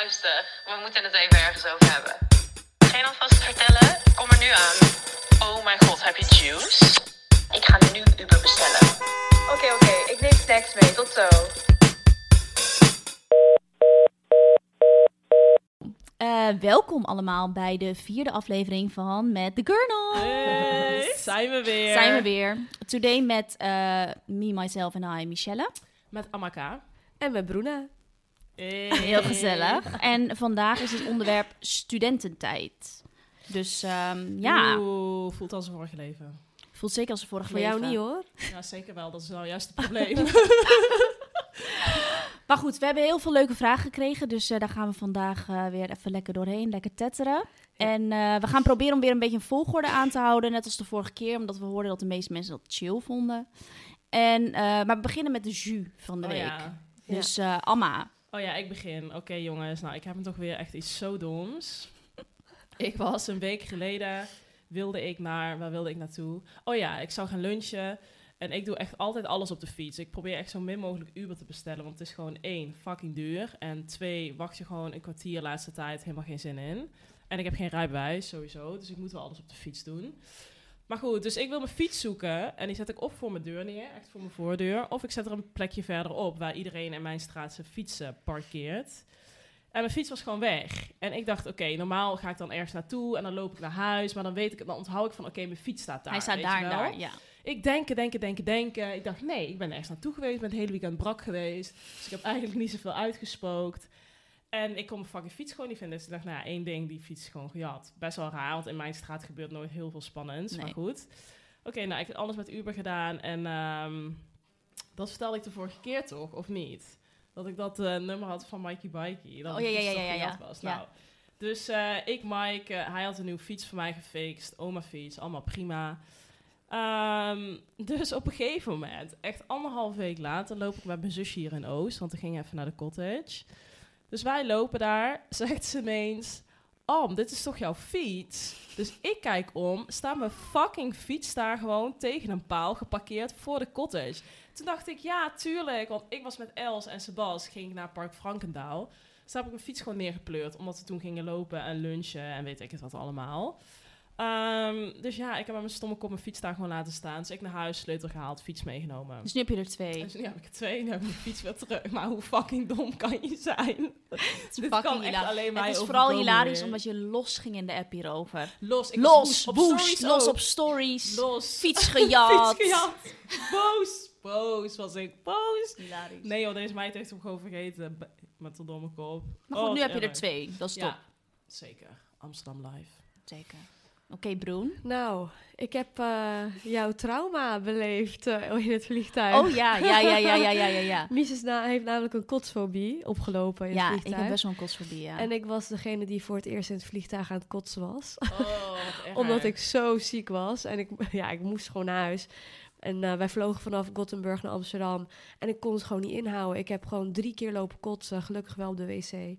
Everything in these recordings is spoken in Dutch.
Luister. We moeten het even ergens over hebben. Geen alvast vertellen? Kom er nu aan. Oh my god, heb je juice? Ik ga nu Uber bestellen. Oké, oké. Ik neem snacks mee. Tot zo. Eh, welkom allemaal bij de vierde aflevering van Met The Gurnal. Hey, zijn we weer. Zijn we weer. Today met eh, me, myself en I, Michelle. Met Amaka. En met Bruna. Hey. Heel gezellig. En vandaag is het onderwerp studententijd. Dus ehm, ja, Oeh, voelt als een vorige leven. voelt zeker als een vorige Voor leven. jou niet hoor. Ja, zeker wel. Dat is nou juist het probleem. Maar goed, we hebben heel veel leuke vragen gekregen. Dus eh, daar gaan we vandaag eh, weer even lekker doorheen, lekker tetteren. En eh, we gaan proberen om weer een beetje een volgorde aan te houden. Net als de vorige keer, omdat we hoorden dat de meeste mensen dat chill vonden. En, maar we beginnen met de jus van de oh, week. ja. Dus Amma, oh ja, ik begin. Oké jongens, nou ik heb hem toch weer echt iets zo doms. Ik was een week geleden, wilde ik naar, waar wilde ik naartoe? Oh ja, ik zou gaan lunchen. En ik doe echt altijd alles op de fiets. Ik probeer echt zo min mogelijk Uber te bestellen. Want het is gewoon één, fucking duur. En twee, wacht je gewoon een kwartier laatste tijd. Helemaal geen zin in. En ik heb geen rijbewijs, sowieso. Dus ik moet wel alles op de fiets doen. Maar goed, dus ik wil mijn fiets zoeken. En die zet ik of voor mijn deur neer, echt voor mijn voordeur. Of ik zet er een plekje verderop waar iedereen in mijn straat zijn fietsen parkeert. En mijn fiets was gewoon weg. En ik dacht, oké, normaal ga ik dan ergens naartoe en dan loop ik naar huis. Maar dan weet ik, dan onthoud ik van, oké, mijn fiets staat daar. hij staat daar daar. Ja. Ik denken, denken, denken, denken. Ik dacht, nee, ik ben ergens naartoe geweest. Ik ben het hele weekend brak geweest. Dus ik heb eigenlijk niet zoveel uitgespookt. En ik kon mijn fucking fiets gewoon niet vinden. Dus ik dacht, nou één ding, die fiets is gewoon gejat. Best wel raar, want in mijn straat gebeurt nooit heel veel spannends. Nee. Maar goed. Oké, nou, ik heb alles met Uber gedaan. En ehm, dat vertelde ik de vorige keer toch, of niet? Dat ik dat eh, nummer had van Mikey Bikey. Dat Oh, ja, ja, ja, ja, ja. was. Ja. Nou, dus eh, ik, Mike, eh, hij had een nieuwe fiets voor mij gefixt. Oma fiets, allemaal prima. Ehm, dus op een gegeven moment, echt anderhalf week later, loop ik met mijn zusje hier in Oost. Want we gingen even naar de cottage. Dus wij lopen daar, zegt ze ineens... Am, dit is toch jouw fiets? Dus ik kijk om, staat mijn fucking fiets daar gewoon tegen een paal geparkeerd voor de cottage. Toen dacht ik, ja, tuurlijk, want ik was met Els en Sebas, ging naar Park Frankendaal. Dus daar heb ik mijn fiets gewoon neergepleurd, omdat we toen gingen lopen en lunchen en weet ik het wat allemaal. Ehm, dus ja, ik heb met mijn stomme kop mijn fiets daar gewoon laten staan. Dus ik naar huis, sleutel gehaald, fiets meegenomen. Dus nu heb je er twee. Dus nu heb ik er twee, nu heb ik mijn fiets weer terug. Maar hoe fucking dom kan je zijn? Dit kan fucking echt alleen Het is vooral hilarisch weer. omdat je los ging in de app hierover. Los, ik was Los, boos. Op boost, stories los ook. op stories. Los. Fiets gejat. Fiets gejat. Boos. Boos was ik. Boos. Hilarisch. Nee joh, deze meid heeft hem gewoon vergeten. Met de domme kop. Maar Oh, goed, nu wat heb je er twee. Dat is top. Ja, zeker. Amsterdam Live. Zeker. Oké, Broen. Nou, ik heb eh, jouw trauma beleefd eh, in het vliegtuig. Oh ja, ja, ja, ja, ja, ja, ja. Ja, Mies is na, heeft namelijk een kotsfobie opgelopen in ja het ik vliegtuig. heb best wel een kotsfobie, ja. En ik was degene die voor het eerst in het vliegtuig aan het kotsen was. Oh. Omdat ik zo ziek was. En ik, ja, ik moest gewoon naar huis. En eh, wij vlogen vanaf Gothenburg naar Amsterdam. En ik kon het gewoon niet inhouden. Ik heb gewoon drie keer lopen kotsen. Gelukkig wel op de wc.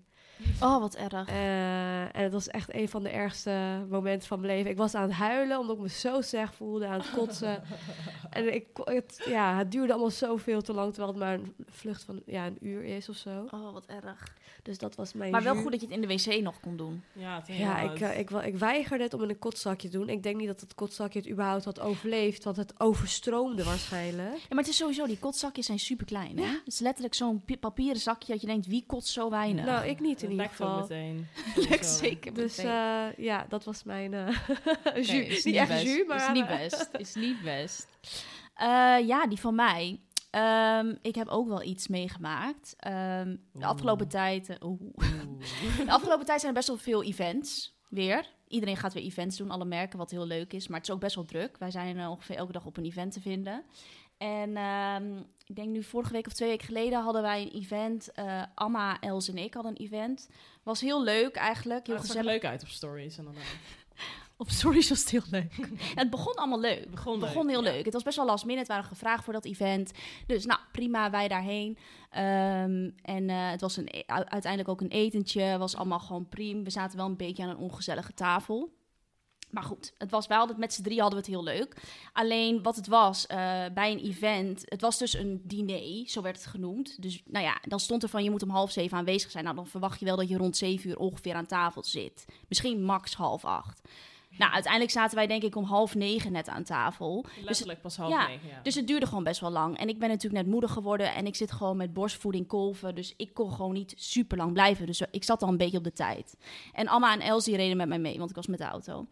Oh, wat erg. Eh, en het was echt een van de ergste momenten van mijn leven. Ik was aan het huilen omdat ik me zo slecht voelde, aan het kotsen. en ik, het, ja, het duurde allemaal zoveel te lang, terwijl het maar een vlucht van ja, een uur is of zo. Oh, wat erg. Dus dat was mijn Maar wel goed dat je het in de wc nog kon doen. Ja, het Ja, ik, eh, ik, wa- ik weigerde het om in een kotzakje te doen. Ik denk niet dat het kotzakje het überhaupt had overleefd, want het overstroomde waarschijnlijk. Ja, maar het is sowieso, die kotzakjes zijn super klein. Hè? Het is letterlijk zo'n pi- papieren zakje dat je denkt, wie kotst zo weinig? Nou, ik niet in het ieder geval. meteen. Lekt zeker. Dus eh, ja, dat was mijn eh. Nee, is niet echt best. jus, maar... Is niet best. Is niet best. Eh, ja, die van mij. Ehm, ik heb ook wel iets meegemaakt. Ehm, de afgelopen tijd... eh, oeh. Oeh. De afgelopen tijd zijn er best wel veel events weer. Iedereen gaat weer events doen, alle merken, wat heel leuk is. Maar het is ook best wel druk. Wij zijn eh, ongeveer elke dag op een event te vinden. En ehm, ik denk nu vorige week of twee weken geleden hadden wij een event. eh Amma, Els en ik hadden een event. Was heel leuk eigenlijk. Heel zag gezellig. leuk uit op stories inderdaad. Op stories was het heel leuk. En het begon allemaal leuk. Het begon, Het begon leuk, heel ja. leuk. Het was best wel last minute. Het waren gevraagd voor dat event. Dus nou, prima, wij daarheen. Ehm, en eh, het was een, e- uiteindelijk ook een etentje. was allemaal gewoon prima. We zaten wel een beetje aan een ongezellige tafel. Maar goed, het was wel dat met z'n drie hadden we het heel leuk. Alleen wat het was eh, bij een event, het was dus een diner, zo werd het genoemd. Dus nou ja, dan stond er van je moet om half zeven aanwezig zijn. Nou, dan verwacht je wel dat je rond zeven uur ongeveer aan tafel zit. Misschien max half acht. Nou, uiteindelijk zaten wij denk ik om half negen net aan tafel. Letterlijk pas half ja, negen, ja. Dus het duurde gewoon best wel lang. En ik ben natuurlijk net moeder geworden en ik zit gewoon met borstvoeding kolven. Dus ik kon gewoon niet super lang blijven. Dus ik zat al een beetje op de tijd. En Amma en Els die reden met mij mee, want ik was met de auto.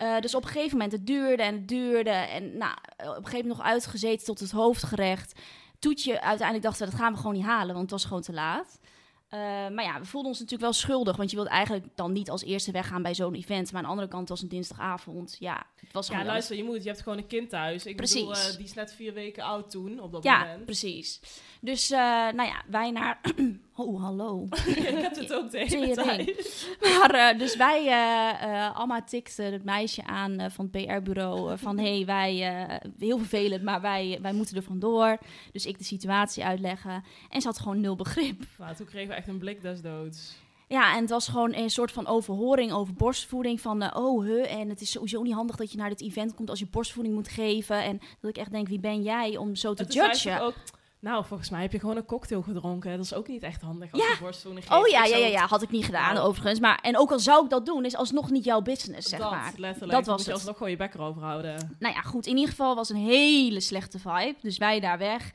Eh, dus op een gegeven moment, het duurde en het duurde. En nou, op een gegeven moment nog uitgezeten tot het hoofdgerecht. Toetje, uiteindelijk dachten we, dat gaan we gewoon niet halen, want het was gewoon te laat. Eh, maar ja, we voelden ons natuurlijk wel schuldig, want je wilt eigenlijk dan niet als eerste weggaan bij zo'n event. Maar aan de andere kant was het een dinsdagavond. Ja, het was gewoon Ja, luister, je moet, je hebt gewoon een kind thuis. Ik bedoel, Precies. eh, die is net vier weken oud toen, op dat Ja, moment. precies. Dus, eh, nou ja, wij naar... oh, hallo. ik heb het ook tijd. Maar, eh, dus wij, eh Alma tikte het meisje aan van het PR-bureau. van, hé, hey, wij, heel vervelend, maar wij, wij moeten er vandoor. Dus ik de situatie uitleggen. En ze had gewoon nul begrip. Nou, toen kregen we echt een blik des doods. Ja, en het was gewoon een soort van overhoring over borstvoeding. Van, oh, huh, en het is sowieso niet handig dat je naar dit event komt als je borstvoeding moet geven. En dat ik echt denk, wie ben jij om zo te judgen? ook, nou, volgens mij heb je gewoon een cocktail gedronken. Dat is ook niet echt handig als Ja. je borstvoeding geeft. Oh ja, ja, ja, ja, had ik niet gedaan Nou. overigens. Maar, en ook al zou ik dat doen, is alsnog niet jouw business, zeg dat, maar. letterlijk. Dat was moet je alsnog gewoon je bek erover houden. Nou ja, goed. In ieder geval was een hele slechte vibe. Dus wij daar weg.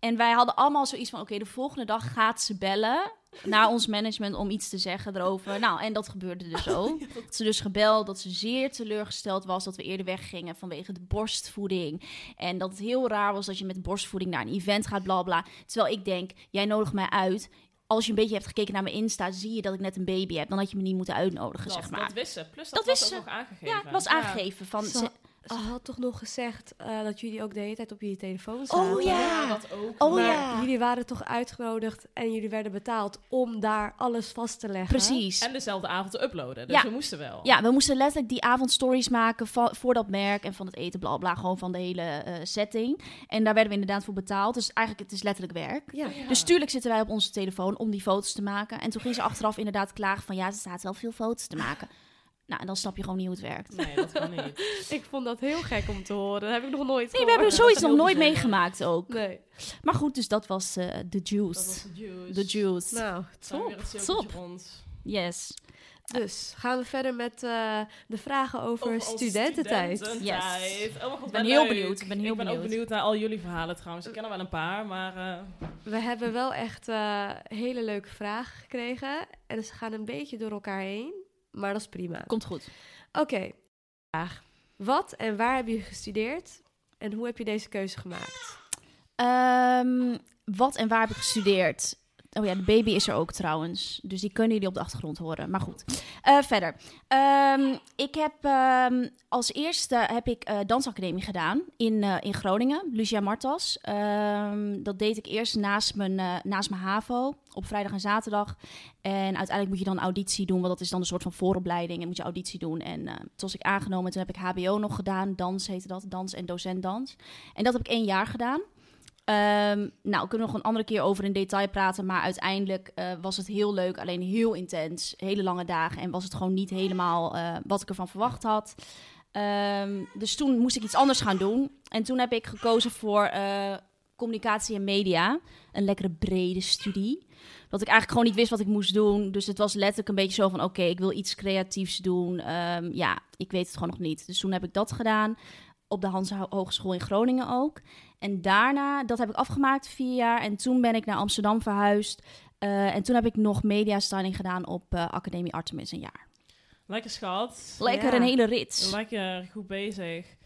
En wij hadden allemaal zoiets van: oké, de volgende dag gaat ze bellen naar ons management om iets te zeggen erover. Nou, en dat gebeurde dus ook. Dat ze dus gebeld dat ze zeer teleurgesteld was dat we eerder weggingen vanwege de borstvoeding. En dat het heel raar was dat je met borstvoeding naar een event gaat, bla bla. Terwijl ik denk: jij nodigt mij uit. Als je een beetje hebt gekeken naar mijn Insta, zie je dat ik net een baby heb. Dan had je me niet moeten uitnodigen, Dat, zeg maar. dat wist ze. Plus dat, Dat was ook nog aangegeven. ja, het was aangegeven van. Ze, ze- ze had toch nog gezegd eh, dat jullie ook de hele tijd op jullie telefoon zaten? Oh ja. Ja, dat ook. Oh maar ja. jullie waren toch uitgenodigd en jullie werden betaald om daar alles vast te leggen? Precies. En dezelfde avond te uploaden. Dus Ja. we moesten wel. Ja, we moesten letterlijk die avond stories maken van, voor dat merk en van het eten, bla bla, gewoon van de hele eh, setting. En daar werden we inderdaad voor betaald. Dus eigenlijk, het is letterlijk werk. Ja. Dus tuurlijk zitten wij op onze telefoon om die foto's te maken. En toen ging ze achteraf inderdaad klagen van, ja, er staat wel veel foto's te maken. Nou, en dan snap je gewoon niet hoe het werkt. Nee, dat kan niet. Ik vond dat heel gek om te horen. Dat heb ik nog nooit Nee, we hebben zoiets nog nooit meegemaakt ook. Nee. Maar goed, dus dat was eh, de Dat juice. was de juice. De juice. Nou, top. top. rond. Yes. Dus gaan we verder met eh, de vragen over, studententijd. studententijd. Oh mijn god, Ik ben heel leuk. benieuwd, ik ben heel ik ben ook benieuwd. benieuwd naar al jullie verhalen trouwens. Ik ken er wel een paar, maar... eh, We hebben wel echt eh, hele leuke vragen gekregen. En ze gaan een beetje door elkaar heen. Maar dat is prima. Komt goed. Oké. Vraag. Wat en waar heb je gestudeerd? En hoe heb je deze keuze gemaakt? Ehm, wat en waar heb ik gestudeerd? Oh ja, de baby is er ook trouwens. Dus die kunnen jullie op de achtergrond horen. Maar goed. Eh, verder. Ehm, ik heb ehm, als eerste heb ik eh, dansacademie gedaan in, eh, in Groningen. Lucia Martas. Ehm, dat deed ik eerst naast mijn, naast mijn HAVO. Op vrijdag en zaterdag. En uiteindelijk moet je dan auditie doen. Want dat is dan een soort van vooropleiding. En moet je auditie doen. En toen was ik aangenomen. Toen heb ik HBO nog gedaan. Dans heette dat. Dans en docent dans. En dat heb ik één jaar gedaan. Ehm, nou, kunnen we nog een andere keer over in detail praten. Maar uiteindelijk eh, was het heel leuk, alleen heel intens. Hele lange dagen. En was het gewoon niet helemaal eh, wat ik ervan verwacht had. Ehm, dus toen moest ik iets anders gaan doen. En toen heb ik gekozen voor eh, communicatie en media. Een lekkere brede studie. Dat ik eigenlijk gewoon niet wist wat ik moest doen. Dus het was letterlijk een beetje zo van... oké, ik wil iets creatiefs doen. Ehm, ja, ik weet het gewoon nog niet. Dus toen heb ik dat gedaan. Op de Hans Hogeschool in Groningen ook. En daarna, dat heb ik afgemaakt, vier jaar. En toen ben ik naar Amsterdam verhuisd. Eh, en toen heb ik nog mediastyling gedaan op eh, Academie Artemis een jaar. Lekker schat. Lekker Ja. een hele rit. Lekker goed bezig.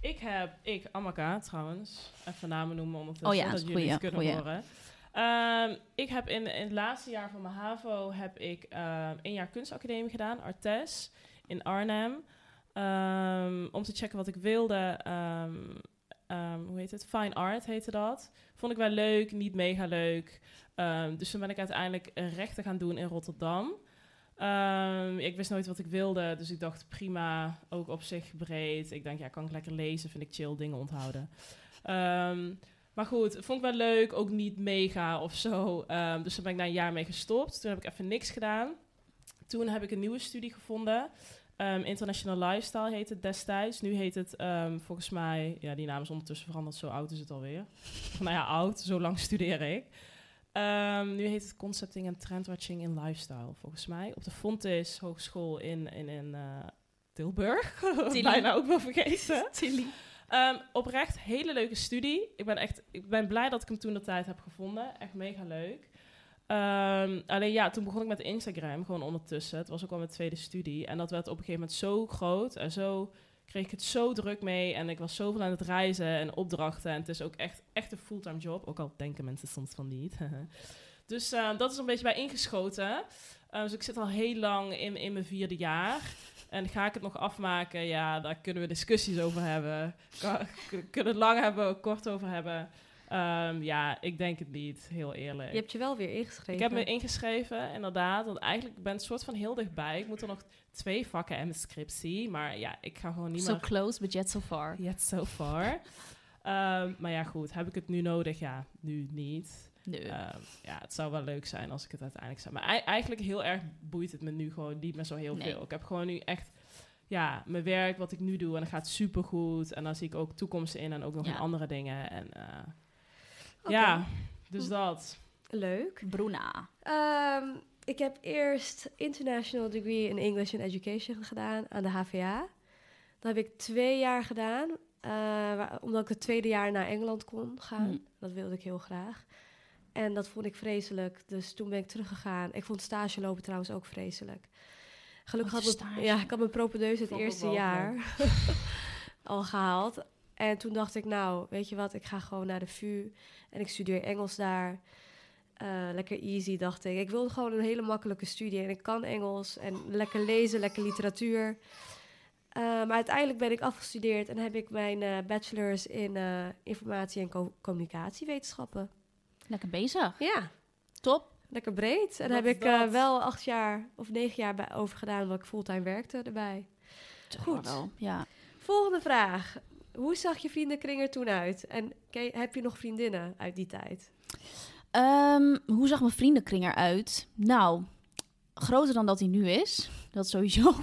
Ik heb, ik, Amaka trouwens, even namen noemen ondertussen, Oh ja, dat jullie het kunnen goeie. horen. Ehm, ik heb in, in het laatste jaar van mijn HAVO heb ik ehm een jaar kunstacademie gedaan, Artes, in Arnhem. Ehm, om te checken wat ik wilde. Ehm, hoe heet het? Fine art heette dat. Vond ik wel leuk, niet mega leuk. Ehm, dus toen ben ik uiteindelijk rechten gaan doen in Rotterdam. Ehm, ik wist nooit wat ik wilde, dus ik dacht prima, ook op zich breed. Ik denk, ja, kan ik lekker lezen, vind ik chill, dingen onthouden. Maar goed, vond ik wel leuk, ook niet mega of zo. Dus daar ben ik na een jaar mee gestopt. Toen heb ik even niks gedaan. Toen heb ik een nieuwe studie gevonden. Ehm, International Lifestyle heet het destijds. Nu heet het ehm, volgens mij, ja, die naam is ondertussen veranderd, zo oud is het alweer. nou ja, oud, zo lang studeer ik. Ehm, nu heet het Concepting en Trendwatching in Lifestyle, volgens mij. Op de Fontes Hogeschool in, in, in eh, Tilburg. Tilly. Bijna ook wel vergeten. Ehm, oprecht, hele leuke studie. Ik ben echt ik ben blij dat ik hem toen de tijd heb gevonden. Echt mega leuk. Ehm, alleen ja, toen begon ik met Instagram gewoon ondertussen. Het was ook al mijn tweede studie. En dat werd op een gegeven moment zo groot en zo kreeg ik het zo druk mee. En ik was zoveel aan het reizen en opdrachten. En het is ook echt, echt een fulltime job. Ook al denken mensen soms van niet. dus eh, dat is een beetje bij ingeschoten. Eh, dus ik zit al heel lang in, in mijn vierde jaar. En ga ik het nog afmaken? Ja, daar kunnen we discussies over hebben. Ka- k- kunnen het lang hebben, kort over hebben. Ehm, ja, ik denk het niet, heel eerlijk. Je hebt je wel weer ingeschreven. Ik heb me ingeschreven, inderdaad. Want eigenlijk ben ik een soort van heel dichtbij. Ik moet er nog twee vakken en mijn scriptie. Maar ja, ik ga gewoon niet So meer... close, but yet so far. Yet so far. Ehm, maar ja, goed. Heb ik het nu nodig? Ja, nu niet. Nee. Ehm, ja, het zou wel leuk zijn als ik het uiteindelijk zou. Maar ei- eigenlijk heel erg boeit het me nu gewoon niet meer zo heel Nee. veel. Ik heb gewoon nu echt ja, mijn werk, wat ik nu doe. En dat gaat supergoed. En dan zie ik ook toekomst in en ook nog Ja. andere dingen. En eh, Ja, dus dat. Leuk. Bruna. Ehm, ik heb eerst International Degree in English and Education gedaan aan de HVA. Dat heb ik twee jaar gedaan, eh, waar- omdat ik het tweede jaar naar Engeland kon gaan. Hm. Dat wilde ik heel graag. En dat vond ik vreselijk, dus toen ben ik teruggegaan. Ik vond stage lopen trouwens ook vreselijk. Gelukkig had stage? ja, ik had mijn propedeuse het ik eerste jaar al gehaald. En toen dacht ik, nou, weet je wat, ik ga gewoon naar de VU en ik studeer Engels daar. Eh, lekker easy, dacht ik. Ik wilde gewoon een hele makkelijke studie en ik kan Engels en lekker lezen, lekker literatuur. Eh, maar uiteindelijk ben ik afgestudeerd en heb ik mijn eh, bachelor's in informatie- en co- communicatiewetenschappen. Lekker bezig. Ja, Top. lekker breed. En daar heb ik wel acht jaar of negen jaar bij over gedaan, omdat ik fulltime werkte erbij. Goed. Wel. Ja. Volgende vraag. Hoe zag je vriendenkring er toen uit? En heb je nog vriendinnen uit die tijd? Ehm, hoe zag mijn vriendenkring eruit? Nou, groter dan dat hij nu is. Dat sowieso.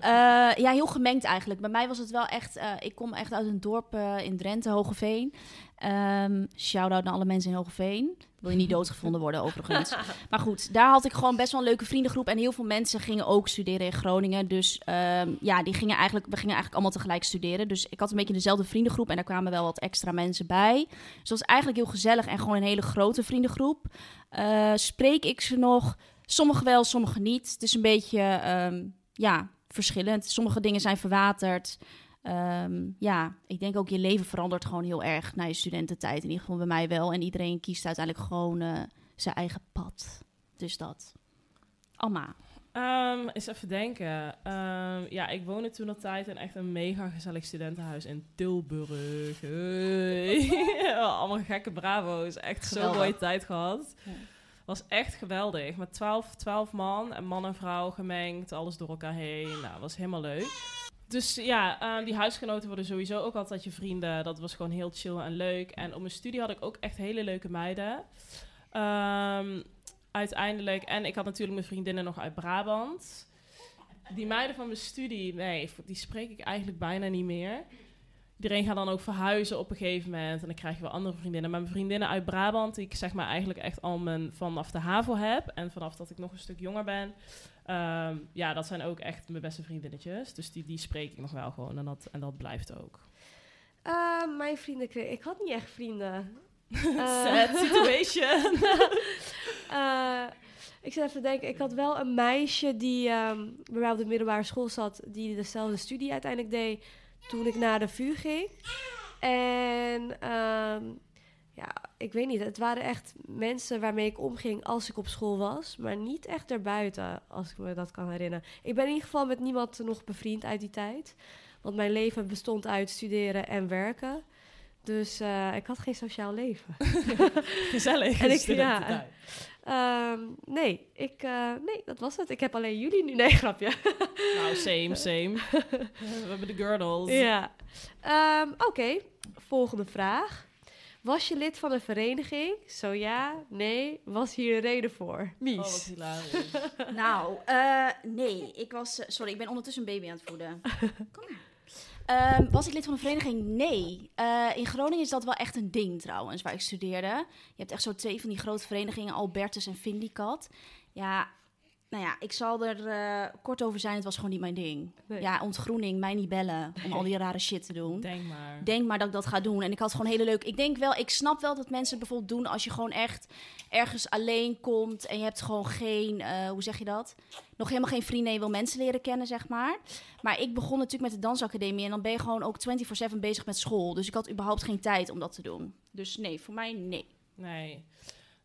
Eh, ja, heel gemengd eigenlijk. Bij mij was het wel echt... eh, ik kom echt uit een dorp eh, in Drenthe, Hogeveen. Ehm Shout-out naar alle mensen in Hogeveen. Wil je niet doodgevonden worden, overigens. Maar goed, daar had ik gewoon best wel een leuke vriendengroep. En heel veel mensen gingen ook studeren in Groningen. Dus ehm, ja, die gingen eigenlijk, we gingen eigenlijk allemaal tegelijk studeren. Dus ik had een beetje dezelfde vriendengroep. En daar kwamen wel wat extra mensen bij. Dus het was eigenlijk heel gezellig en gewoon een hele grote vriendengroep. Spreek ik ze nog? Sommige wel, sommige niet. Het is een beetje, ehm, ja, verschillend. Sommige dingen zijn verwaterd. Ehm, ja, ik denk ook je leven verandert gewoon heel erg na je studententijd. In ieder geval bij mij wel. En iedereen kiest uiteindelijk gewoon eh, zijn eigen pad. Dus dat. Alma. Ehm eens even denken. Ja, ik woonde toen op tijd in echt een mega gezellig studentenhuis in Tilburg. Hey. Allemaal gekke bravo's. Echt zo'n mooie tijd gehad. Ja. Was echt geweldig. Met 12, 12 man en man en vrouw gemengd. Alles door elkaar heen. Nou, was helemaal leuk. dus ja, eh, die huisgenoten worden sowieso ook altijd je vrienden. Dat was gewoon heel chill en leuk. En op mijn studie had ik ook echt hele leuke meiden. Ehm, uiteindelijk, en ik had natuurlijk mijn vriendinnen nog uit Brabant. Die meiden van mijn studie, nee, die spreek ik eigenlijk bijna niet meer. Iedereen gaat dan ook verhuizen op een gegeven moment. En dan krijg je wel andere vriendinnen. Maar mijn vriendinnen uit Brabant, die ik zeg maar eigenlijk echt al mijn, vanaf de HAVO heb. En vanaf dat ik nog een stuk jonger ben. ehm, ja, dat zijn ook echt mijn beste vriendinnetjes. Dus die, die spreek ik nog wel gewoon. En dat, en dat blijft ook. Eh, mijn vrienden. Ik had niet echt vrienden. Eh, Sad situation. Eh, ik zit even te denken, ik had wel een meisje die ehm, bij mij op de middelbare school zat, die dezelfde studie uiteindelijk deed toen ik naar de VU ging. En ehm, ja, ik weet niet, het waren echt mensen waarmee ik omging als ik op school was, maar niet echt daarbuiten, als ik me dat kan herinneren. Ik ben in ieder geval met niemand nog bevriend uit die tijd, want mijn leven bestond uit studeren en werken. Dus eh, ik had geen sociaal leven. Gezellig. En ik- studententijd. Ehm, nee, ik, eh, nee, dat was het. Ik heb alleen jullie nu. Nee, grapje. Nou, same, same. We hebben de girdles. ja. Ehm, Oké, volgende vraag. Was je lid van een vereniging? Zo ja, nee. Was hier een reden voor? Mies. Oh, wat hilarisch. Nou, eh, nee. Ik was... sorry, ik ben ondertussen een baby aan het voeden. Kom maar. Ehm, was ik lid van een vereniging? Nee. Eh, in Groningen is dat wel echt een ding trouwens, waar ik studeerde. Je hebt echt zo twee van die grote verenigingen, Albertus en Vindicat. Ja, nou ja, ik zal er eh, kort over zijn. Het was gewoon niet mijn ding. Nee. Ja, ontgroening, mij niet bellen om al die rare shit te doen. Denk maar. Denk maar dat ik dat ga doen. En ik had gewoon hele leuk. Ik denk wel, ik snap wel dat mensen het bijvoorbeeld doen als je gewoon echt ergens alleen komt en je hebt gewoon geen, eh, hoe zeg je dat? Nog helemaal geen vrienden je wil mensen leren kennen, zeg maar. Maar ik begon natuurlijk met de dansacademie en dan ben je gewoon ook 24/7 bezig met school. Dus ik had überhaupt geen tijd om dat te doen. Dus nee, voor mij nee. Nee.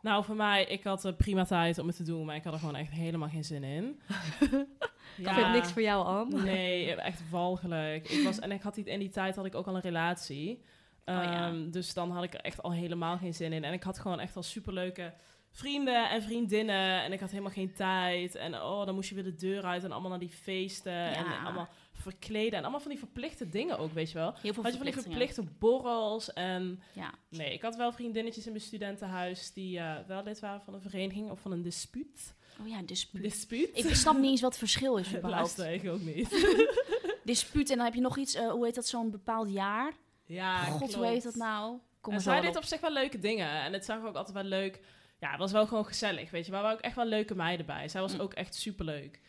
Nou, voor mij, ik had eh, prima tijd om het te doen, maar ik had er gewoon echt helemaal geen zin in. Ik vind niks voor jou, Am. Nee, echt walgelijk. Ik was, en ik had die, in die tijd had ik ook al een relatie. ja. Ehm, Dus dan had ik er echt al helemaal geen zin in. En ik had gewoon echt al superleuke vrienden en vriendinnen. En ik had helemaal geen tijd. En oh, dan moest je weer de deur uit en allemaal naar die feesten. En allemaal verkleden. En allemaal van die verplichte dingen ook, weet je wel. Heel veel Had je van die verplichte borrels en... Ja. Nee, ik had wel vriendinnetjes in mijn studentenhuis die eh, wel lid waren van een vereniging of van een dispuut. Oh ja, dispuut. Dispuut? Ik snap niet eens wat het verschil is überhaupt. Luister ik ook niet. Dispuut en dan heb je nog iets, eh, hoe heet dat, zo'n bepaald jaar? Ja, God, hoe heet dat nou? Kom En zij deed op. zich wel leuke dingen. En het zag ook altijd wel leuk. Ja, het was wel gewoon gezellig, weet je. Maar er waren ook echt wel leuke meiden bij. Zij was Mm. ook echt superleuk.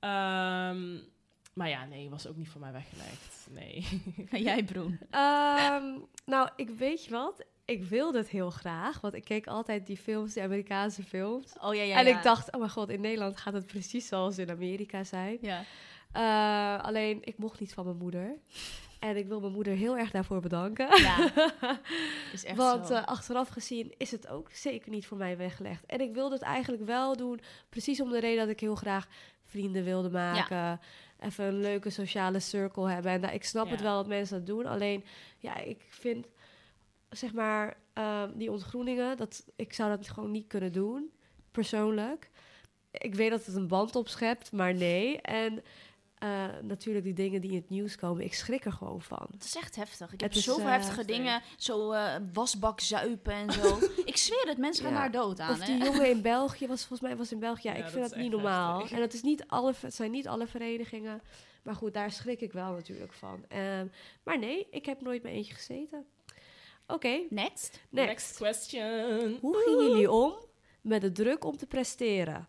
Ehm, maar ja, nee, was ook niet voor mij weggelegd. Nee. Jij, Broen. Ehm, nou, ik weet je wat? Ik wilde het heel graag, want ik keek altijd die films, die Amerikaanse films. Oh ja, ja, en ja. ik dacht, oh mijn god, in Nederland gaat het precies zoals in Amerika zijn. Ja. Eh, alleen, ik mocht niet van mijn moeder. En ik wil mijn moeder heel erg daarvoor bedanken. Ja, is echt Want zo. eh, achteraf gezien is het ook zeker niet voor mij weggelegd. En ik wilde het eigenlijk wel doen, precies om de reden dat ik heel graag vrienden wilde maken. Even een leuke sociale circle hebben. En nou, ik snap Ja. het wel dat mensen dat doen. Alleen, ja, ik vind, zeg maar, ehm, die ontgroeningen, dat, ik zou dat gewoon niet kunnen doen, persoonlijk. Ik weet dat het een band opschept, maar nee. En eh, natuurlijk die dingen die in het nieuws komen, ik schrik er gewoon van. Het is echt heftig. Ik Het heb zoveel eh, heftige heftig. dingen. Zo eh, wasbak zuipen en zo. ik zweer het, mensen gaan Ja. daar dood aan. Of die hè? jongen in België was volgens mij was in België. Ja, Ja, ik vind dat niet normaal. heftig. En het, is niet alle, het zijn niet alle verenigingen. Maar goed, daar schrik ik wel natuurlijk van. Ehm, maar nee, ik heb nooit met eentje gezeten. Oké, Next. next. question. Hoe gingen jullie om met de druk om te presteren?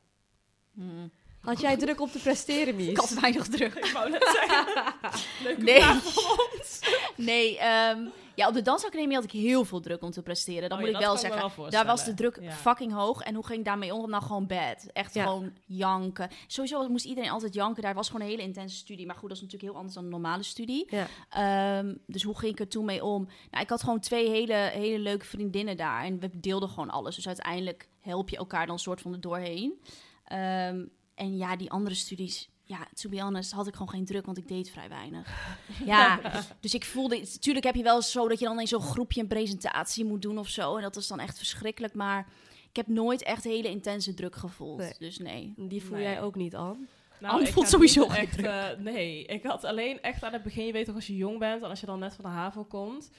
Hmm. Had jij druk om te presteren, Mies? Ik had weinig druk. Ik wou net zeggen. Leuke Nee. ons. Nee, ehm, ja, op de dansacademie had ik heel veel druk om te presteren. Dat Oh moet ja, ik wel zeggen. wel Daar was de druk Ja. fucking hoog. En hoe ging ik daarmee om? Nou, gewoon bad. Echt Ja. gewoon janken. Sowieso moest iedereen altijd janken. Daar was gewoon een hele intense studie. Maar goed, dat is natuurlijk heel anders dan een normale studie. Ja. Ehm, dus hoe ging ik er toen mee om? Nou, ik had gewoon twee hele, hele leuke vriendinnen daar. En we deelden gewoon alles. Dus uiteindelijk help je elkaar dan soort van er doorheen. Ehm, en ja, die andere studies... Ja, to be honest, had ik gewoon geen druk, want ik deed vrij weinig. Ja, dus ik voelde... Natuurlijk heb je wel zo dat je dan in zo'n groepje een presentatie moet doen of zo. En dat is dan echt verschrikkelijk. Maar ik heb nooit echt hele intense druk gevoeld. Nee. Dus nee. Die voel Nee. jij ook niet aan. Nou, Anne ik voelt sowieso echt. eh, nee, ik had alleen echt aan het begin, je weet toch, als je jong bent en als je dan net van de HAVO komt,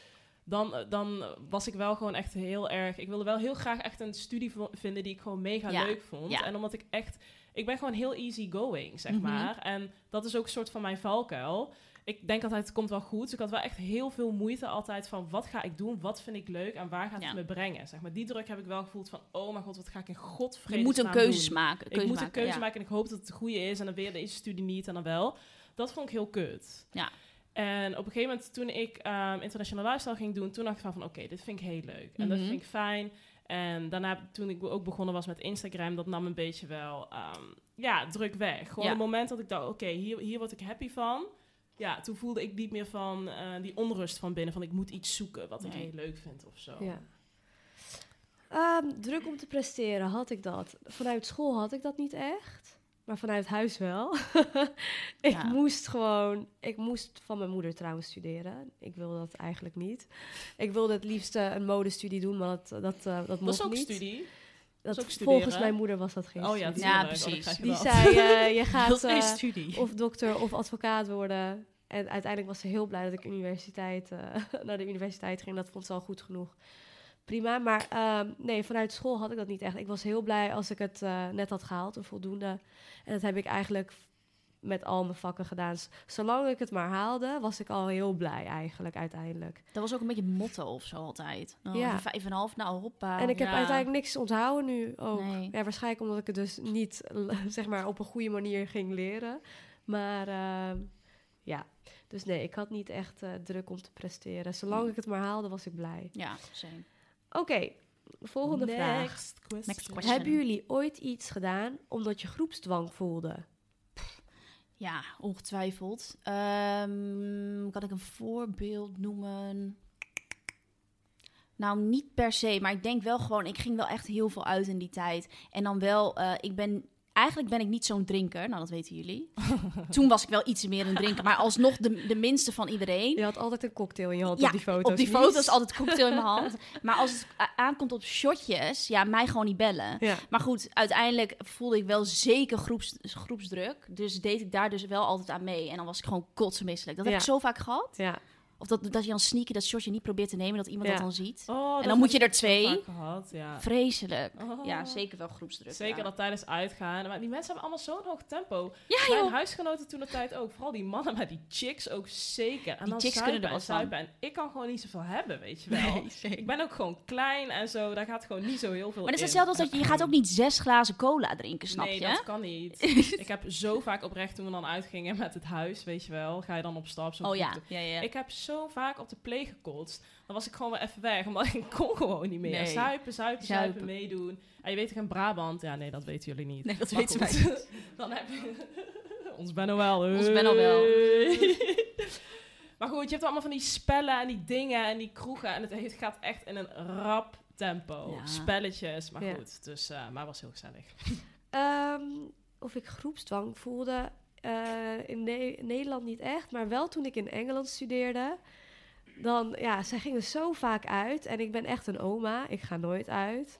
dan, eh, dan was ik wel gewoon echt heel erg. Ik wilde wel heel graag echt een studie vinden die ik gewoon mega Ja, leuk vond. ja. En omdat ik echt, ik ben gewoon heel easy going, zeg Mhm. maar. En dat is ook een soort van mijn valkuil. Ik denk altijd, het komt wel goed. Dus ik had wel echt heel veel moeite altijd van, wat ga ik doen? Wat vind ik leuk? En waar gaat Ja. het me brengen? Zeg maar, die druk heb ik wel gevoeld van, oh mijn god, wat ga ik in godvrede Je moet een keuzes maken. ik moet een keuze ja. maken en ik hoop dat het de goede is. En dan weer deze studie niet en dan wel. Dat vond ik heel kut. Ja. En op een gegeven moment, toen ik ehm international lifestyle ging doen, toen dacht ik van, van oké, dit vind ik heel leuk. En dat Mhm. vind ik fijn. En daarna, toen ik ook begonnen was met Instagram, dat nam een beetje wel, ehm, ja, druk weg. Gewoon Ja. het moment dat ik dacht, oké, hier, hier word ik happy van. Ja, toen voelde ik niet meer van eh, die onrust van binnen, van ik moet iets zoeken wat ik heel leuk vind of zo. Ja. Ehm, druk om te presteren, had ik dat. Vanuit school had ik dat niet echt. Maar vanuit huis wel. ik Ja. moest gewoon... Ik moest van mijn moeder trouwens studeren. Ik wilde dat eigenlijk niet. Ik wilde het liefst een modestudie doen, maar dat, dat, eh, dat mocht is ook niet. studie. Dat, ook volgens mijn moeder was dat geen Oh ja, studie. Ja. Oh, precies. Die zei, eh, je gaat eh, of dokter of advocaat worden. En uiteindelijk was ze heel blij dat ik universiteit, eh, naar de universiteit ging. Dat vond ze al goed genoeg. Prima, maar ehm, nee, vanuit school had ik dat niet echt. Ik was heel blij als ik het eh, net had gehaald, een voldoende. En dat heb ik eigenlijk met al mijn vakken gedaan. Zolang ik het maar haalde, was ik al heel blij eigenlijk uiteindelijk. Dat was ook een beetje motto of zo altijd. Oh, Ja. Vijf en een half, nou hoppa. en ik heb uiteindelijk niks onthouden nu ook. Nee. Ja, waarschijnlijk omdat ik het dus niet zeg maar, op een goede manier ging leren. Maar ehm, ja, dus nee, ik had niet echt eh, druk om te presteren. Zolang ik het maar haalde, was ik blij. Ja, same. Oké, volgende vraag. Next question. Next question. Hebben jullie ooit iets gedaan omdat je groepsdwang voelde? Ja, ongetwijfeld. Ehm, kan ik een voorbeeld noemen? Nou, niet per se, maar ik denk wel gewoon, ik ging wel echt heel veel uit in die tijd. En dan wel, eh, ik ben, eigenlijk ben ik niet zo'n drinker, nou dat weten jullie. Toen was ik wel iets meer een drinker, maar alsnog de, de minste van iedereen. Je had altijd een cocktail in je hand Ja, op die foto's. Op die foto's altijd cocktail in mijn hand. Maar als het aankomt op shotjes, ja, mij gewoon niet bellen. Ja, Maar goed, uiteindelijk voelde ik wel zeker groeps, groepsdruk. Dus deed ik daar dus wel altijd aan mee. En dan was ik gewoon kotsenmisselijk. Dat heb ik zo vaak gehad. ja. Of dat, dat je dan sneaky dat shotje niet probeert te nemen, dat iemand Ja. dat dan ziet. Oh, dat dan moet je er twee. zo Gehad, ja. Vreselijk. Oh. Ja, zeker wel groepsdruk. Zeker ja. dat tijdens uitgaan. Maar die mensen hebben allemaal zo'n hoog tempo. Ja, Mijn huisgenoten toen de tijd ook. Vooral die mannen, maar die chicks ook zeker. En Die dan chicks kunnen er en van. zuipen. En ik kan gewoon niet zoveel hebben, weet je wel. Ik ben ook gewoon klein en zo. Daar gaat gewoon niet zo heel veel Maar dat is hetzelfde als dat je, je gaat ook niet zes glazen cola drinken, snap nee, je? dat kan niet. ik heb zo vaak oprecht toen we dan uitgingen met het huis, weet je wel. Ga je dan op stap. zo'n Oh ja, groep ja, ja. Ik heb zo vaak op de play gekotst. Dan was ik gewoon weer even weg, omdat ik kon gewoon niet meer. Nee. Zuipen, zuipen, zuipen, Zuipen. meedoen. En je weet toch in Brabant? Ja, nee, dat weten jullie niet. Nee, dat Maar weten wij goed. Dan heb je... Ons Benno wel. Ons Benno wel. maar goed, je hebt allemaal van die spellen en die dingen en die kroegen. En het gaat echt in een rap tempo. Ja. Spelletjes, maar Ja. goed. Dus, eh, maar was heel gezellig. Ehm, of ik groepsdwang voelde. Eh, in Ne- Nederland niet echt, maar wel toen ik in Engeland studeerde. Dan, ja, zij gingen zo vaak uit. En ik ben echt een oma. Ik ga nooit uit.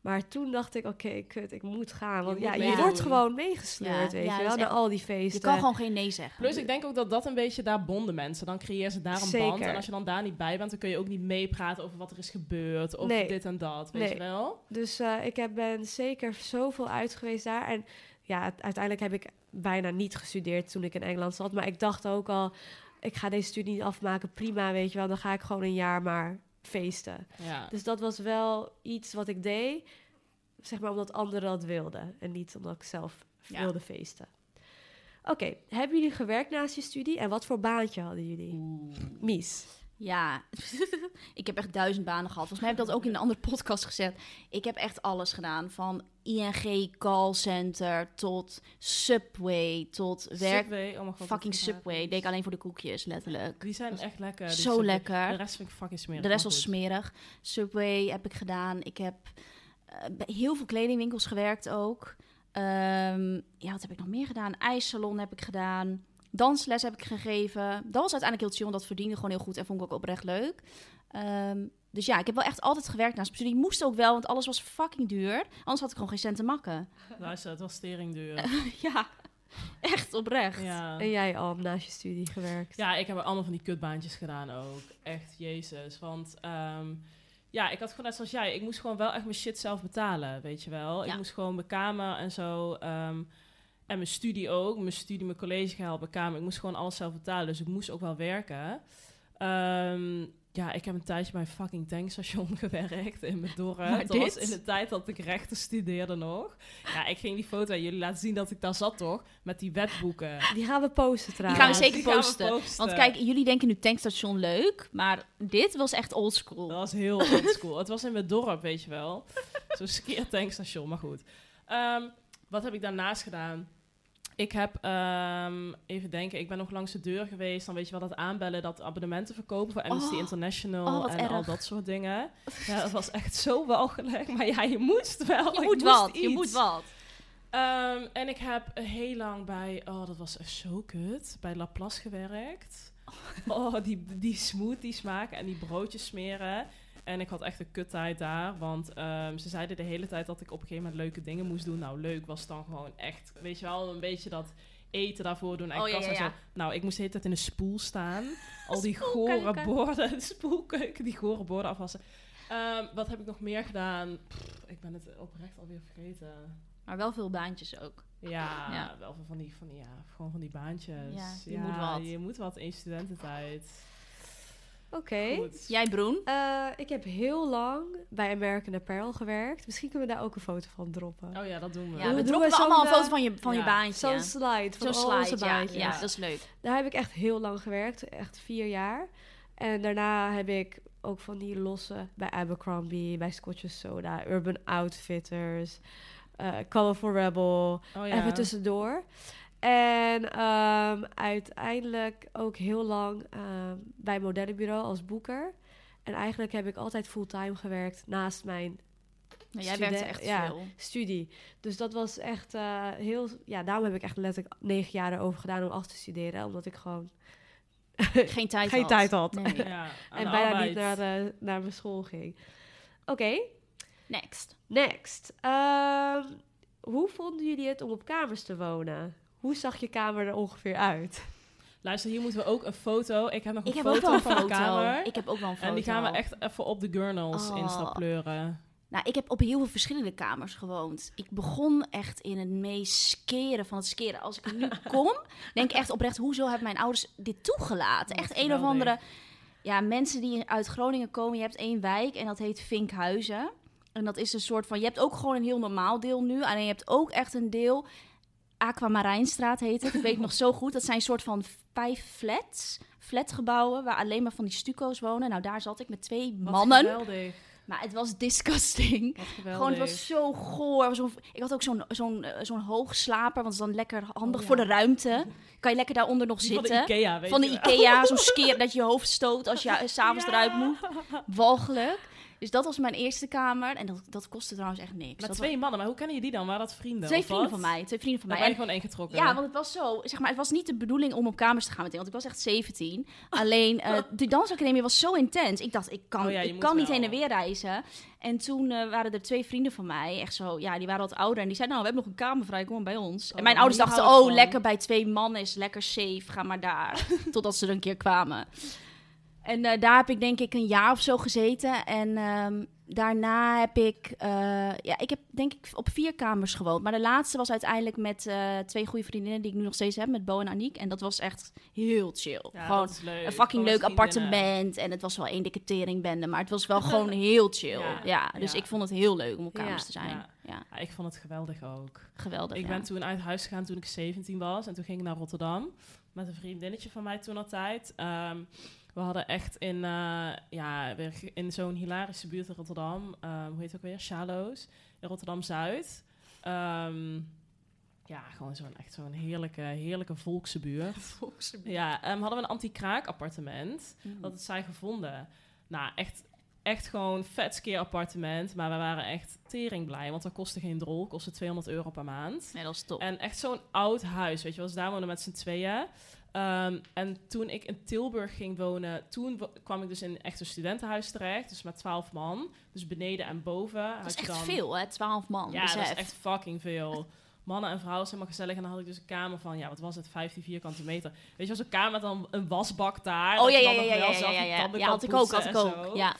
Maar toen dacht ik, oké, kut, ik moet gaan. Want ja, je wordt gewoon meegesleurd, Ja, weet ja, je wel, naar echt- al die feesten. Je kan gewoon geen nee zeggen. Plus, ik denk ook dat dat een beetje daar bonden mensen. Dan creëer ze daar een Zeker. band. En als je dan daar niet bij bent, dan kun je ook niet meepraten over wat er is gebeurd. Of Nee. dit en dat, weet Nee. je wel? Dus eh, ik heb, ben zeker zoveel uit geweest daar. En ja, uiteindelijk heb ik bijna niet gestudeerd toen ik in Engeland zat. Maar ik dacht ook al, ik ga deze studie niet afmaken. Prima, weet je wel. Dan ga ik gewoon een jaar maar feesten. Ja. Dus dat was wel iets wat ik deed. Zeg maar omdat anderen dat wilden. En niet omdat ik zelf Ja. wilde feesten. Oké, hebben jullie gewerkt naast je studie? En wat voor baantje hadden jullie? Mies. Ja, ik heb echt duizend banen gehad. Volgens mij heb ik dat ook in een andere podcast gezegd. Ik heb echt alles gedaan. Van ING callcenter tot Subway tot werk. Subway, oh god. fucking Subway. Deed ik alleen voor de koekjes, letterlijk. Die zijn echt lekker. Zo Subway. lekker. De rest vind ik fucking smerig. De rest was smerig. Subway heb ik gedaan. Ik heb eh, bij heel veel kledingwinkels gewerkt ook. Ehm, ja, wat heb ik nog meer gedaan? IJssalon heb ik gedaan. Dansles heb ik gegeven. Dat was uiteindelijk heel chill, want dat verdiende gewoon heel goed en vond ik ook oprecht leuk. Ehm, dus ja, ik heb wel echt altijd gewerkt naast mijn studie. Moest ook wel, want alles was fucking duur. Anders had ik gewoon geen cent te makken. Luister, het was stering duur. ja. Echt oprecht. Ja. En jij al naast je studie gewerkt? Ja, ik heb allemaal van die kutbaantjes gedaan ook. Echt, jezus. Want ehm, ja, ik had gewoon net zoals jij, ik moest gewoon wel echt mijn shit zelf betalen, weet je wel. Ja. Ik moest gewoon mijn kamer en zo, ehm, en mijn studie ook. Mijn studie, mijn collegegeld, mijn kamer. Ik moest gewoon alles zelf betalen, dus ik moest ook wel werken. Ehm, ja, ik heb een tijdje bij een fucking tankstation gewerkt in mijn dorp. Maar dat was dit? in de tijd dat ik rechten studeerde nog. Ja, ik ging die foto aan jullie laten zien dat ik daar zat toch, met die wetboeken. Die gaan we posten Die trouwens. gaan we zeker die gaan we posten. posten. Want kijk, jullie denken nu tankstation leuk, maar dit was echt oldschool. Dat was heel oldschool. het was in mijn dorp, weet je wel. Zo'n skeertankstation, maar goed. Ehm, wat heb ik daarnaast gedaan? Ik heb, ehm, even denken, ik ben nog langs de deur geweest. Dan weet je wel, dat aanbellen, dat abonnementen verkopen voor Amnesty Oh. International Oh, en al dat soort dingen. Ja, dat was echt zo walgelijk. Maar ja, je moest wel. Je Ik moet wat, je moet wat. En ik heb heel lang bij, oh dat was echt zo kut, bij Laplace gewerkt. Oh, die, die smoothies maken en die broodjes smeren. En ik had echt een kuttijd daar, want ehm, ze zeiden de hele tijd dat ik op een gegeven moment leuke dingen moest doen. Nou, leuk was dan gewoon echt, weet je wel, een beetje dat eten daarvoor doen en Oh, ja. Nou, ik moest de hele tijd in een spoel staan. Al die gore borden, de spoelkeuken, die gore borden afwassen. Ehm, wat heb ik nog meer gedaan? Pff, ik ben het oprecht alweer vergeten. Maar wel veel baantjes ook. Ja, Ja. wel van die, van die, ja, gewoon van die baantjes. Ja, je moet wat. Je moet wat in studententijd. Oké. Jij, Broen? Eh, ik heb heel lang bij American Apparel gewerkt. Misschien kunnen we daar ook een foto van droppen. Oh ja, dat doen we. Ja, we we droppen allemaal een eh, foto van je, van je baantje. Zo'n slide van Zo'n al onze slide, ja, dat is leuk. Daar heb ik echt heel lang gewerkt. Echt vier jaar. En daarna heb ik ook van die losse bij Abercrombie, bij Scotch Soda, Urban Outfitters, eh Colorful Rebel. Oh ja. Even tussendoor. En ehm, uiteindelijk ook heel lang ehm, bij modellenbureau als boeker. En eigenlijk heb ik altijd fulltime gewerkt naast mijn Nou, jij werkte echt ja. veel. studie. Dus dat was echt eh, heel... Ja, daarom heb ik echt letterlijk negen jaar erover gedaan om af te studeren. Omdat ik gewoon Geen tijd geen had. tijd had. Nee. Ja, en bijna arbeid. niet naar, de, naar mijn school ging. Oké, Next. next. Ehm, hoe vonden jullie het om op kamers te wonen? Hoe zag je kamer er ongeveer uit? Luister, hier moeten we ook een foto. Ik heb nog een Ik heb foto ook wel een van foto. mijn kamer. Ik heb ook wel een foto. en die gaan we echt even op de gurnals Oh. Insta pleuren. Nou, ik heb op heel veel verschillende kamers gewoond. Ik begon echt in het meest skeren van het skeren. Als ik nu kom, denk ik echt oprecht... hoezo hebben mijn ouders dit toegelaten? Echt een of andere... Ja, mensen die uit Groningen komen. Je hebt één wijk en dat heet Vinkhuizen. En dat is een soort van... Je hebt ook gewoon een heel normaal deel nu. Alleen je hebt ook echt een deel... Aquamarijnstraat heet het. Ik weet nog zo goed. Dat zijn een soort van vijf flats. Flatgebouwen waar alleen maar van die stuco's wonen. Nou, daar zat ik met twee Wat mannen. geweldig. Maar het was disgusting. Gewoon, het was zo goor. Ik had ook zo'n zo'n eh, zo'n hoogslaper, want het is dan lekker handig Oh, voor de ruimte. Kan je lekker daaronder nog Die van de zitten. Ikea, weet Van de. Ikea, zo'n skeer dat je je hoofd stoot als je eh, s'avonds Ja. eruit moet. Walgelijk. Dus dat was mijn eerste kamer. En dat, dat kostte trouwens echt niks. Dat twee mannen, maar hoe kennen je die dan? Waren dat vrienden? twee vrienden van mij. Twee vrienden van Dan mij. En- gewoon ingetrokken. ja, want het was zo, zeg maar, het was niet de bedoeling om op kamers te gaan meteen, want ik was echt 17. Alleen eh, de dansacademie was zo intens. Ik dacht, ik kan, Oh ja, ik kan niet heen en weer reizen. En toen eh, waren er twee vrienden van mij, echt zo, ja, die waren wat ouder. En die zeiden, nou, we hebben nog een kamer vrij, kom maar bij ons. Oh, en mijn maar ouders dachten, oh, van. lekker bij twee mannen is lekker safe, ga maar daar. Totdat ze er een keer kwamen. En eh, daar heb ik denk ik een jaar of zo gezeten. En ehm, daarna heb ik, eh, ja, ik heb denk ik op vier kamers gewoond. Maar de laatste was uiteindelijk met eh, twee goede vriendinnen die ik nu nog steeds heb, met Bo en Aniek. En dat was echt heel chill. Ja, Gewoon leuk. een fucking leuk appartement. En het was wel één dikke teringbende, maar het was wel gewoon heel chill. Ja, Ja, dus ja. ik vond het heel leuk om op kamers te zijn. ja. Ik vond het geweldig ook. geweldig. Ik ben toen uit huis gegaan toen ik 17 was. En toen ging ik naar Rotterdam. Met een vriendinnetje van mij toen altijd. Ehm, we hadden echt in, eh, ja, weer in zo'n hilarische buurt in Rotterdam. ehm, hoe heet het ook weer? Shalo's. In Rotterdam-Zuid. Ehm, ja, gewoon zo'n echt zo'n heerlijke, heerlijke volkse buurt. Ja, ehm, hadden we een anti-kraak appartement. Mm. Dat het zij gevonden. Nou, echt, echt gewoon vet skeer appartement. Maar we waren echt tering blij. Want dat kostte geen drol. Kostte 200 euro per maand. Dat is top. En echt zo'n oud huis, weet je wel. Dus daar woonden we met z'n tweeën. Ehm, en toen ik in Tilburg ging wonen, toen wo- kwam ik dus in echt een studentenhuis terecht. Dus met 12 man. Dus beneden en boven. dat is echt dan- veel, hè? Twaalf man. Ja, besef. dat is echt fucking veel. mannen en vrouwen zijn helemaal gezellig. En dan had ik dus een kamer van, ja, wat was het, 15 vierkante meter. Weet je wel, zo'n kamer met dan een wasbak daar. Oh ja, ja, ja, ja, ja, had ik ook, had ik ook. zo. Ja.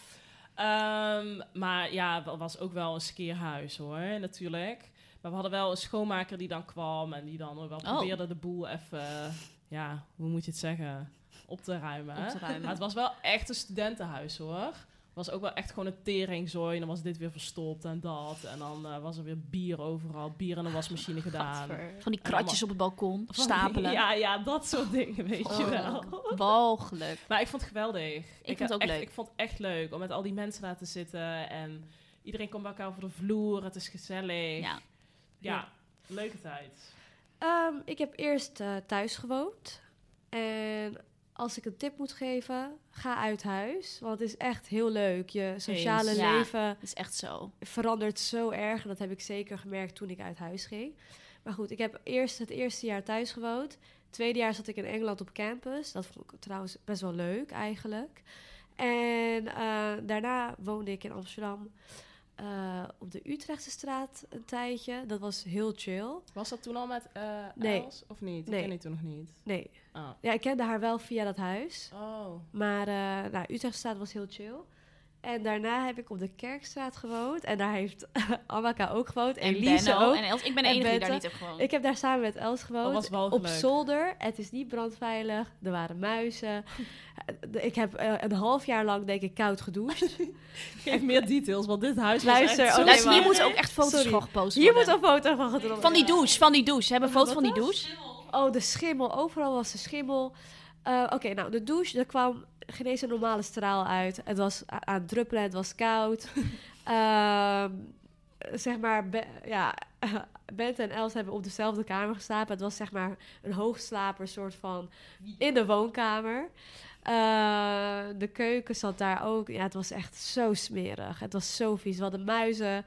Ehm, maar ja, dat was ook wel een skeerhuis hoor, natuurlijk. Maar we hadden wel een schoonmaker die dan kwam en die dan wel Oh. probeerde de boel even, ja, hoe moet je het zeggen, op te ruimen. Op te ruimen. Maar het was wel echt een studentenhuis hoor. Het was ook wel echt gewoon een teringzooi. En dan was dit weer verstopt en dat. En dan eh, was er weer bier overal. Bier in de wasmachine gedaan. Van die kratjes op het balkon, stapelen. Ja, ja, dat soort dingen, weet je Oh, wel. Walgelijk. Maar ik vond het geweldig. Ik, vond het had ook echt, leuk. Ik vond het echt leuk om met al die mensen daar te zitten. En iedereen komt bij elkaar over de vloer. Het is gezellig. Ja, Ja. leuke tijd. Ehm, ik heb eerst eh, thuis gewoond. En als ik een tip moet geven, ga uit huis. Want het is echt heel leuk. Je sociale Eens. Leven is echt zo. verandert zo erg. En dat heb ik zeker gemerkt toen ik uit huis ging. Maar goed, ik heb eerst het eerste jaar thuis gewoond. Tweede jaar zat ik in Engeland op campus. Dat vond ik trouwens best wel leuk eigenlijk. En eh, daarna woonde ik in Amsterdam eh, op de Utrechtse straat een tijdje. Dat was heel chill. Was dat toen al met Nee. Els? Of niet? Nee. Ik ken die toen nog niet. Nee, Oh. ja, ik kende haar wel via dat huis. oh. Maar uh, nou, Utrechtstraat was heel chill. En daarna heb ik op de Kerkstraat gewoond. En daar heeft Amaka ook gewoond. En Elise Benno ook. En Els. Ik ben de En enige die daar niet heb gewoond. Ik heb daar samen met Els gewoond. Dat was wel op zolder. Het is niet brandveilig. Er waren muizen. Ik heb eh, een half jaar lang, denk ik, koud gedoucht. Geef meer details, want dit huis Luister, was echt oh, zo... Luister, hier moeten ook echt foto's Sorry. van gepost Hier moet een foto van gedropt Van die douche, van die douche. Hebben we een foto van die douche? Oh, de schimmel. Overal was de schimmel. Eh, Oké, nou, de douche, er kwam geen eens een normale straal uit. Het was aan het druppelen, het was koud. Ehm, zeg maar, Be- ja, Bente en Els hebben op dezelfde kamer geslapen. Het was zeg maar een hoogslaper soort van in de woonkamer. Eh, de keuken zat daar ook. Ja, het was echt zo smerig. Het was zo vies. We hadden muizen.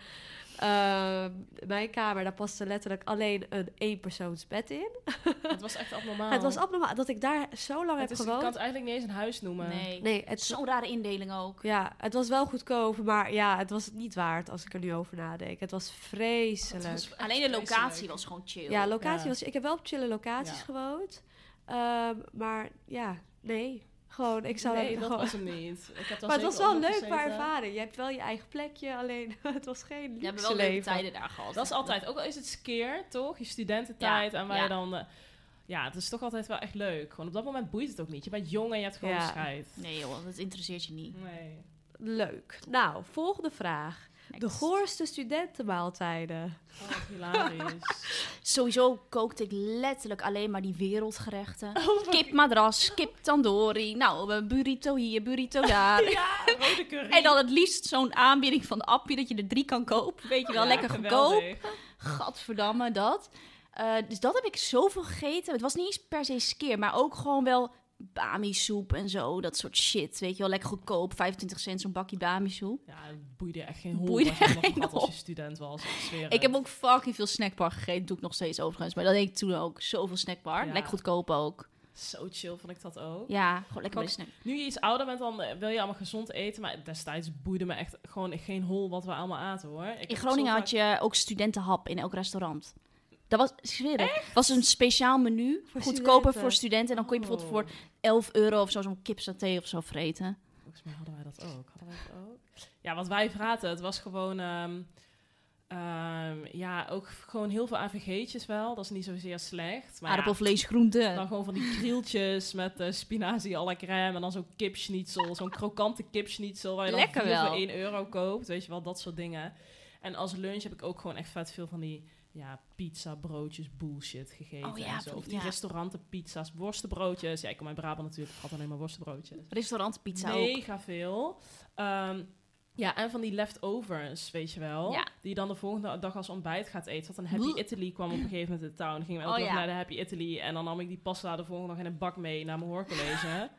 Eh, mijn kamer, daar paste letterlijk alleen een eenpersoonsbed in. Het was echt abnormaal. Het was abnormaal dat ik daar zo lang. Het heb is, je gewoond. kan het eigenlijk niet eens een huis noemen. Nee. Nee, het, Zo'n rare indeling ook. ja, het was wel goedkoop, maar ja, het was het niet waard als ik er nu over nadenk. Het was vreselijk. Het was echt Alleen de locatie vreselijk. was gewoon chill. ja, locatie Ja. was... Ik heb wel op chille locaties Ja. gewoond. Ehm, maar ja, nee. Gewoon, ik zou nee, dat dat gewoon... was hem niet. Ik heb daar Maar het was wel leuk qua ervaring. Je hebt wel je eigen plekje, alleen het was geen luxe hebben wel leuke tijden daar gehad. Dat is altijd, ook al is het skeer, toch? Je studententijd en waar ja. je dan... eh, ja, het is toch altijd wel echt leuk. Gewoon op dat moment boeit het ook niet. Je bent jong en je hebt gewoon Ja. scheid. Nee joh, dat interesseert je niet. Nee. Leuk. Nou, volgende vraag. De goorste studentenmaaltijden. Oh, hilarisch. Sowieso kookte ik letterlijk alleen maar die wereldgerechten. Oh, Kip madras, kip tandoori. Nou, burrito hier, burrito daar. ja, rode curry. En dan het liefst zo'n aanbieding van de appie dat je er drie kan kopen. Weet je wel, Ja, lekker goedkoop. Gadverdamme, dat. Eh, dus dat heb ik zoveel gegeten. Het was niet eens per se skeer, maar ook gewoon wel bami-soep en zo. Dat soort shit, weet je wel. Lekker goedkoop, 25 cent zo'n bakje bami-soep. Ja, het boeide echt geen hol Boeide nog geen als je student was. Ik heb ook fucking veel snackbar gegeten. Doe ik nog steeds overigens. Maar dat deed ik toen ook. Zoveel snackbar. Ja. Lekker goedkoop ook. Zo chill vond ik dat ook. Ja, gewoon lekker bij snack. Nu je iets ouder bent, dan eh, wil je allemaal gezond eten. Maar destijds boeide me echt gewoon geen hol wat we allemaal aten, hoor. Ik In Groningen had je ook studentenhap in elk restaurant. Dat was, ik zweer het, was een speciaal menu. Voor goedkoper studenten. voor studenten. En dan kon je bijvoorbeeld voor 11 euro of zo zo'n kipsaté of zo vreten. Volgens mij hadden wij dat ook. Hadden wij dat ook? Ja, wat wij vraten, het was gewoon... ehm, ehm, ja, ook gewoon heel veel AVG'tjes wel. Dat is niet zozeer slecht. Maar ja, Aardappelvlees, groente. dan gewoon van die krieltjes met eh, spinazie à la crème. En dan zo'n kipschnitzel. Zo'n krokante kipschnitzel. Waar je dan Lekker wel. voor 1 euro koopt. Weet je wel, dat soort dingen. En als lunch heb ik ook gewoon echt vet veel van die... Ja, pizza, broodjes, bullshit gegeten. Oh ja, en zo. Of die ja. restauranten, pizza's, worstenbroodjes. Ja, ik kom uit Brabant natuurlijk. Ik had alleen maar worstenbroodjes. Restaurant, pizza ook. Mega veel. Ehm, ja, en van die leftovers, weet je wel. Ja. Die je dan de volgende dag als ontbijt gaat eten. Want een Happy. Italy kwam op een gegeven moment in de town. Dan gingen we elke Oh, dag naar de Happy Italy. En dan nam ik die pasta de volgende dag in een bak mee naar mijn hoorcollege.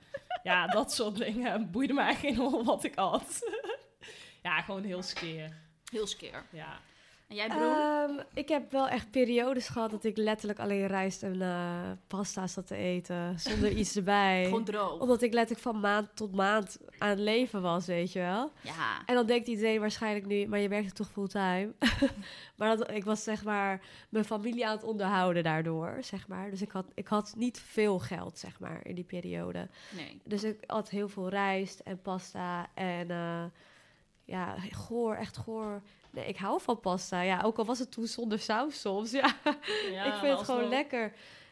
ja, dat soort dingen. Boeide me echt geen hol wat ik had. ja, gewoon heel skeer. Heel skeer. Ja. En jij, Broen? Ehm, ik heb wel echt periodes gehad dat ik letterlijk alleen rijst en eh, pasta zat te eten. Zonder iets erbij. Gewoon droog. Omdat ik letterlijk van maand tot maand aan het leven was, weet je wel. Ja. En dan denkt iedereen waarschijnlijk nu, maar je werkte toch fulltime? maar dat, ik was zeg maar mijn familie aan het onderhouden daardoor, zeg maar. Dus ik had, ik had niet veel geld, zeg maar, in die periode. Nee. Dus ik had heel veel rijst en pasta en eh, ja, goor, echt goor. Nee, ik hou van pasta. Ja, ook al was het toen zonder saus soms. Ja, Ja, ik vind het gewoon lekker.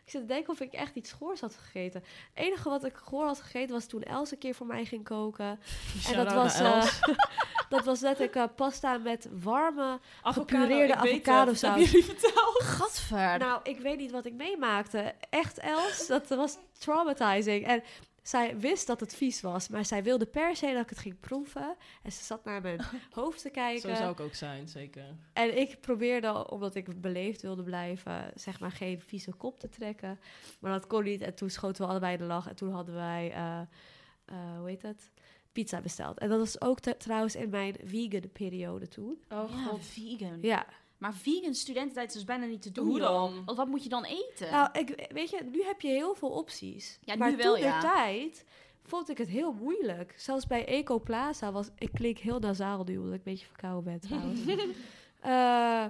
Ik zit te denken of ik echt iets goors had gegeten. Het enige wat ik goor had gegeten was toen Els een keer voor mij ging koken. En dat was, Els. dat was letterlijk eh, pasta met warme Avocado, gepureerde. Dat hebben jullie verteld. Gadver. Nou, ik weet niet wat ik meemaakte. Echt, Els, dat was traumatizing. En zij wist dat het vies was, maar zij wilde per se dat ik het ging proeven. En ze zat naar mijn hoofd te kijken. Zo zou ik ook zijn, zeker. En ik probeerde, omdat ik beleefd wilde blijven, zeg maar geen vieze kop te trekken. Maar dat kon niet. En toen schoten we allebei de lach. En toen hadden wij, eh, eh, hoe heet het? Pizza besteld. En dat was ook te- trouwens in mijn vegan periode toen. Oh ja, vegan. Ja. Maar vegan studententijd is dus bijna niet te doen, Hoe dan? Want wat moet je dan eten? Nou, ik, weet je, nu heb je heel veel opties. Ja, nu maar wel, toen de ja. tijd vond ik het heel moeilijk. Zelfs bij Eco Plaza was... Ik klink heel nasaal nu, omdat ik een beetje verkouden ben trouwens. Eh,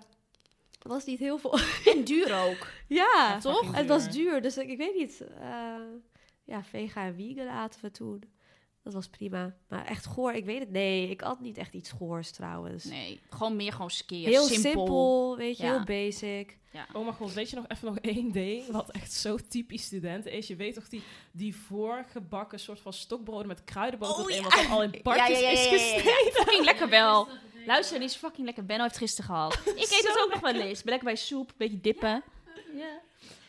was niet heel veel... En duur ook. ja, toch? Het was duur. duur, dus ik, ik weet niet. eh, ja, vega en vegan aten we toen. Dat was prima. Maar echt goor, ik weet het. Nee, ik at niet echt iets goors trouwens. Nee, gewoon meer gewoon skeer. heel simpel. simpel. weet je, Ja. heel basic. Oh mijn god, weet je nog even nog één ding wat echt zo typisch studenten is? Je weet toch die, die voorgebakken soort van stokbroden met kruidenboter Oh, ja. wat dan al in partjes is gesneden? Fucking lekker wel. Luister, die is fucking lekker. Benno heeft gisteren gehad. Ik eet het ook nog wel eens. Ben lekker bij soep, een beetje dippen. Oké.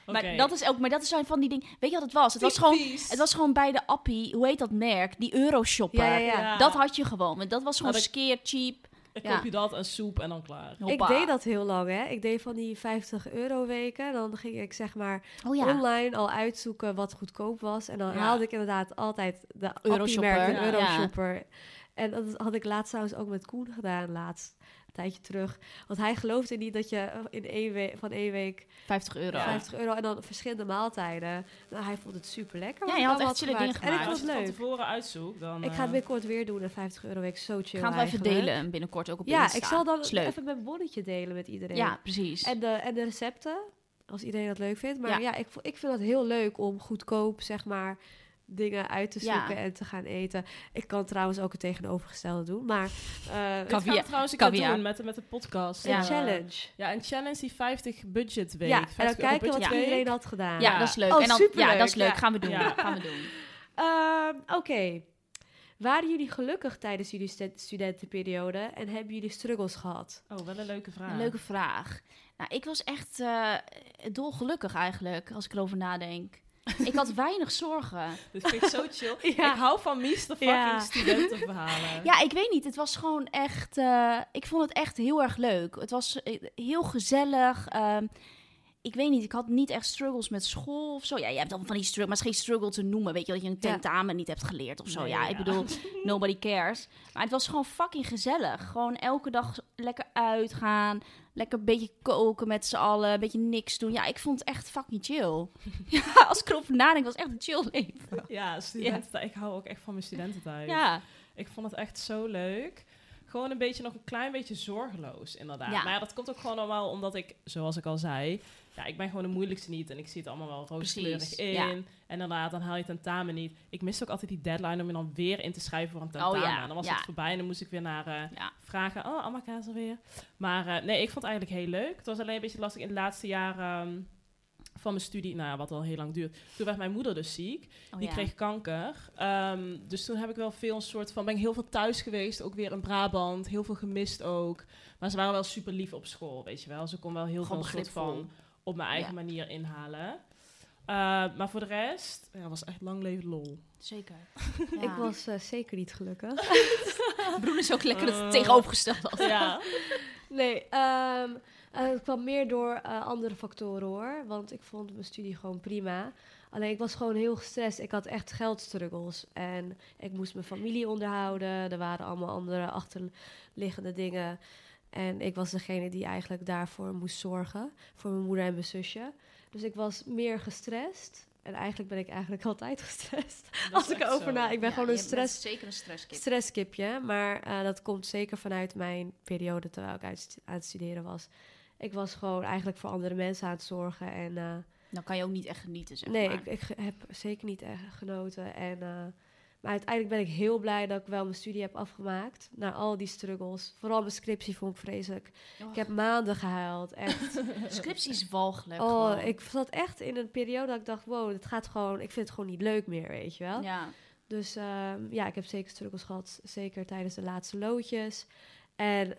Maar dat is ook, maar dat is zijn van die dingen. Weet je wat het was? Het was gewoon, het was gewoon bij de appie. Hoe heet dat merk? Die Euroshopper. Ja, ja, ja. Ja. Dat had je gewoon. want Dat was gewoon ik- skeer cheap. Ik ja. koop je dat en soep en dan klaar. Hoppa. Ik deed dat heel lang, hè. Ik deed van die 50 euro weken. Dan ging ik zeg maar Oh ja. online al uitzoeken wat goedkoop was. En dan Ja. haalde ik inderdaad altijd de Euroshopper, Euroshopper. ja. Euroshopper. En dat had ik laatst trouwens ook met Koen gedaan, laatst. Een tijdje terug. Want hij geloofde niet dat je in één week, van één week 50 euro. Ja. 50 euro en dan verschillende maaltijden. Nou, hij vond het super lekker. Ja, je had echt chille dingen En ik gemaakt. vond Als je het het van leuk. tevoren uitzoekt, dan... Ik ga eh, het binnenkort weer doen, een 50 euro week. Zo chill Gaan we even delen binnenkort ook op Ja, Insta. ik zal dan leuk. even mijn bonnetje delen met iedereen. Ja, precies. En de, en de recepten, als iedereen dat leuk vindt. Maar Ja. ja, ik, ik vind het heel leuk om goedkoop, zeg maar, dingen uit te Ja. zoeken en te gaan eten. Ik kan trouwens ook het tegenovergestelde doen, maar... eh, Dit gaan trouwens Caviar. doen met, de- met de podcast. een Ja. Challenge. Ja, een challenge die 50 budget week. Ja, en 50 dan kijken wat week. iedereen had gedaan. ja, dat is leuk. Oh, en dan, superleuk, Ja, dat is leuk. ja. Gaan we doen. Ja. Gaan we doen. Ehm, Oké. Waren jullie gelukkig tijdens jullie stu- studentenperiode en hebben jullie struggles gehad? Oh, wel een leuke vraag. Een leuke vraag. Nou, ik was echt eh dolgelukkig eigenlijk, als ik erover nadenk. ik had weinig zorgen. Dit vind ik zo chill. Ja. Ik hou van Mies de fucking Ja. studentenverhalen. Ja, ik weet niet. Het was gewoon echt... eh, ik vond het echt heel erg leuk. Het was eh, heel gezellig. Ehm, ik weet niet, ik had niet echt struggles met school of zo. Ja, je hebt dan van die struggles, maar het is geen struggle te noemen. Weet je, dat je een Ja. tentamen niet hebt geleerd of zo. Nee, ja, ja. ik bedoel, nobody cares. Maar het was gewoon fucking gezellig. Gewoon elke dag lekker uitgaan. Lekker een beetje koken met z'n allen. Een beetje niks doen. Ja, ik vond het echt fucking chill. ja, als ik erover nadenk, was het echt een chill leven. Ja, studententijd. Ik hou ook echt van mijn studententijd. Ja, Ik vond het echt zo leuk. Gewoon een beetje nog een klein beetje zorgeloos, inderdaad. Ja. Maar ja, dat komt ook gewoon allemaal omdat ik, zoals ik al zei, ja, ik ben gewoon de moeilijkste niet en ik zie het allemaal wel rooskleurig in. ja. En inderdaad, dan haal je tentamen niet. Ik miste ook altijd die deadline om je dan weer in te schrijven voor een Oh tentamen. ja, dan was ja. het voorbij en dan moest ik weer naar eh, vragen. Oh, Amaka is er weer. Maar eh, nee, ik vond het eigenlijk heel leuk. Het was alleen een beetje lastig in het laatste jaar ehm, van mijn studie, nou ja, wat al heel lang duurt. Toen werd mijn moeder dus ziek. Oh, Die kreeg kanker. Ehm, dus toen heb ik wel veel een soort van... Ben ik heel veel thuis geweest. Ook weer in Brabant. Heel veel gemist ook. Maar ze waren wel super lief op school, weet je wel. Ze kon wel heel Gewoon veel soort van... Op mijn eigen Ja. manier inhalen. Eh, maar voor de rest... Ja, was echt lang leven lol. Zeker. Ik was eh, zeker niet gelukkig. Broen is ook lekker het tegenovergestelde. als- Ja. Nee, ehm, eh, het kwam meer door eh, andere factoren hoor. Want ik vond mijn studie gewoon prima. Alleen ik was gewoon heel gestrest. Ik had echt geldstruggles. En ik moest mijn familie onderhouden. Er waren allemaal andere achterliggende dingen. En ik was degene die eigenlijk daarvoor moest zorgen. Voor mijn moeder en mijn zusje. Dus ik was meer gestrest. En eigenlijk ben ik eigenlijk altijd gestrest. Als ik erover na... Ik ben Ja, gewoon een stress, zeker een stresskip. stresskipje. Maar eh, dat komt zeker vanuit mijn periode terwijl ik uit, aan het studeren was. Ik was gewoon eigenlijk voor andere mensen aan het zorgen. En eh, Dan kan je ook niet echt genieten, zeg nee, maar. ik, ik ge- heb zeker niet echt genoten. En, eh, maar uiteindelijk ben ik heel blij dat ik wel mijn studie heb afgemaakt. Na al die struggles. Vooral mijn scriptie vond ik vreselijk. Oh, Ik heb maanden gehuild. Echt. Scriptie is walgelijk. oh, gewoon. ik zat echt in een periode dat ik dacht... wow, het gaat gewoon... ik vind het gewoon niet leuk meer, weet je wel. Ja. Dus ehm, ja, ik heb zeker struggles gehad. Zeker tijdens de laatste loodjes. En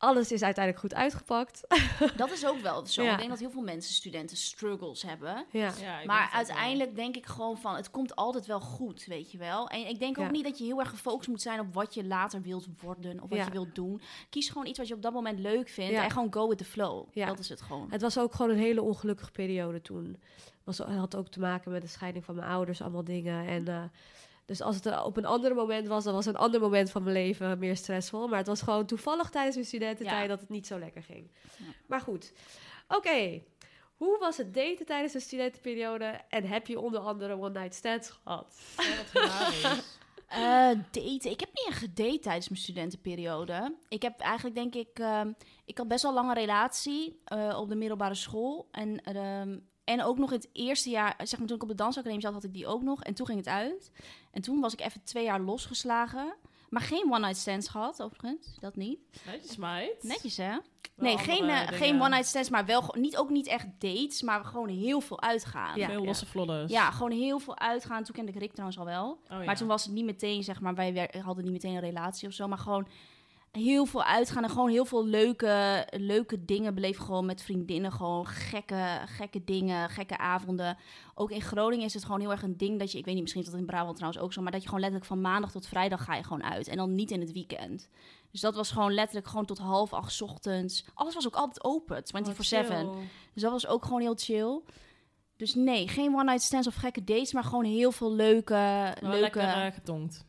alles is uiteindelijk goed uitgepakt. Dat is ook wel zo. Ja. Ik denk dat heel veel mensen, studenten, struggles hebben. ja. Maar denk dat wel. uiteindelijk denk ik gewoon van, het komt altijd wel goed, weet je wel. En ik denk ook Ja. niet dat je heel erg gefocust moet zijn op wat je later wilt worden of wat Ja. je wilt doen. Kies gewoon iets wat je op dat moment leuk vindt Ja. en gewoon go with the flow. Ja. Dat is het gewoon. Het was ook gewoon een hele ongelukkige periode toen. Was, het had ook te maken met de scheiding van mijn ouders, allemaal dingen. En, eh, dus als het er op een ander moment was, dan was een ander moment van mijn leven meer stressvol. Maar het was gewoon toevallig tijdens mijn studententijd Ja. dat het niet zo lekker ging. Ja. Maar goed, oké. Hoe was het daten tijdens de studentenperiode? En heb je onder andere one-night stands gehad? Ja. Eh, daten. Ik heb niet echt gedate tijdens mijn studentenperiode. Ik heb eigenlijk, denk ik, ehm, ik had best wel lange relatie eh, op de middelbare school. En, ehm, en ook nog in het eerste jaar, zeg maar toen ik op de dansacademie zat, had ik die ook nog. En toen ging het uit. En toen was ik even twee jaar losgeslagen. Maar geen one-night stands gehad, overigens. Dat niet. Netjes, meid. Netjes, hè? Wel Nee, geen, eh, geen one-night stands, maar wel gewoon- niet, ook niet echt dates, maar gewoon heel veel uitgaan. Ja. Ja. Veel losse vlodders. gewoon heel veel uitgaan. Toen kende ik Rick trouwens al wel. Oh, ja. Maar toen was het niet meteen, zeg maar, wij hadden niet meteen een relatie of zo, maar gewoon heel veel uitgaan en gewoon heel veel leuke, leuke dingen beleven. Gewoon met vriendinnen, gewoon gekke, gekke dingen, gekke avonden. Ook in Groningen is het gewoon heel erg een ding dat je, ik weet niet, misschien is dat in Brabant trouwens ook zo, maar dat je gewoon letterlijk van maandag tot vrijdag ga je gewoon uit. En dan niet in het weekend. Dus dat was gewoon letterlijk gewoon tot half acht 's ochtends. Alles was ook altijd open, 24-7. Wat chill. Dus dat was ook gewoon heel chill. Dus nee, geen one-night stands of gekke dates, maar gewoon heel veel leuke... Wel leuke lekker eh, getongd.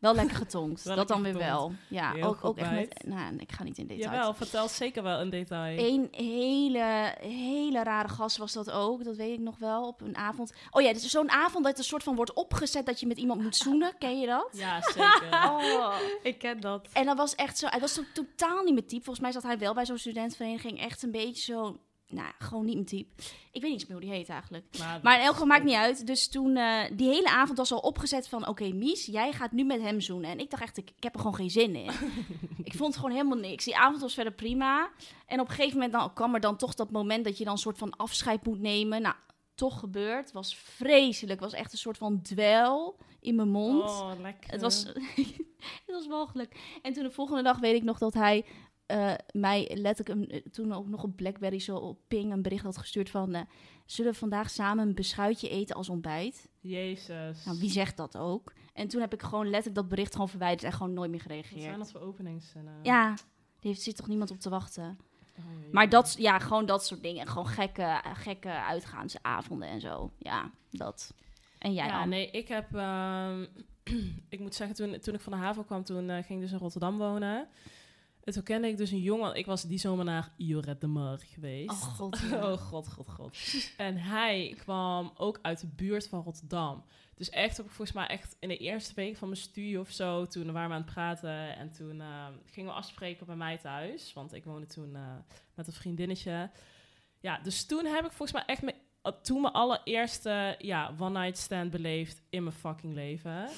Wel lekker getongd. Dat dan weer wel. Ja, Heel ook, ook echt met... Nou, ik ga niet in details. Jawel, vertel zeker wel een detail. Eén hele, hele rare gast was dat ook. Dat weet ik nog wel, op een avond. Oh ja, is zo'n avond dat een soort van wordt opgezet dat je met iemand moet zoenen. Ken je dat? Ja, zeker. Oh. Ik ken dat. En dat was echt zo... Hij was to- totaal niet mijn type. Volgens mij zat hij wel bij zo'n studentenvereniging. Echt een beetje zo... Nou, gewoon niet mijn type. Ik weet niet eens meer hoe die heet eigenlijk. Maar, Maar in elk geval maakt niet uit. Dus toen, eh, die hele avond was al opgezet van... Oké, Mies, jij gaat nu met hem zoenen. En ik dacht echt, ik, ik heb er gewoon geen zin in. ik vond het gewoon helemaal niks. Die avond was verder prima. En op een gegeven moment dan, kwam er dan toch dat moment... dat je dan een soort van afscheid moet nemen. Nou, toch gebeurd. Het was vreselijk. Het was echt een soort van dwel in mijn mond. Oh, lekker. Het was, het was walgelijk. En toen de volgende dag weet ik nog dat hij eh, mij letterlijk een, toen ook nog op Blackberry zo op ping een bericht had gestuurd van... eh, zullen we vandaag samen een beschuitje eten als ontbijt? Jezus. Nou, wie zegt dat ook? En toen heb ik gewoon letterlijk dat bericht gewoon verwijderd en gewoon nooit meer Wat zijn gereageerd. dat voor openingszinnen? Ja, daar heeft zit toch niemand op te wachten. Oh. Maar dat, ja, gewoon dat soort dingen. Gewoon gekke, gekke uitgaansavonden en zo. Ja, dat. En jij ja, Anne? nee, ik heb... ehm, ik moet zeggen, toen, toen ik van de haven kwam, toen eh, ging ik dus in Rotterdam wonen. En toen kende ik dus een jongen... Ik was die zomer naar Joret de Mar geweest. Oh god. ja. Oh god, god, god. En hij kwam ook uit de buurt van Rotterdam. Dus echt, ook volgens mij echt in de eerste week van mijn studie of zo, toen waren we aan het praten. En toen eh, gingen we afspreken bij mij thuis. Want ik woonde toen eh, met een vriendinnetje. Ja, dus toen heb ik volgens mij echt mijn, uh, toen mijn allereerste ja, one-night stand beleefd in mijn fucking leven.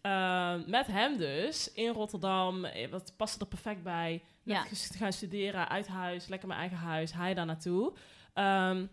Eh, met hem dus, in Rotterdam. Eh, Dat paste er perfect bij. Net Ja. gaan studeren, uit huis, lekker mijn eigen huis. Hij daar naartoe. Ehm,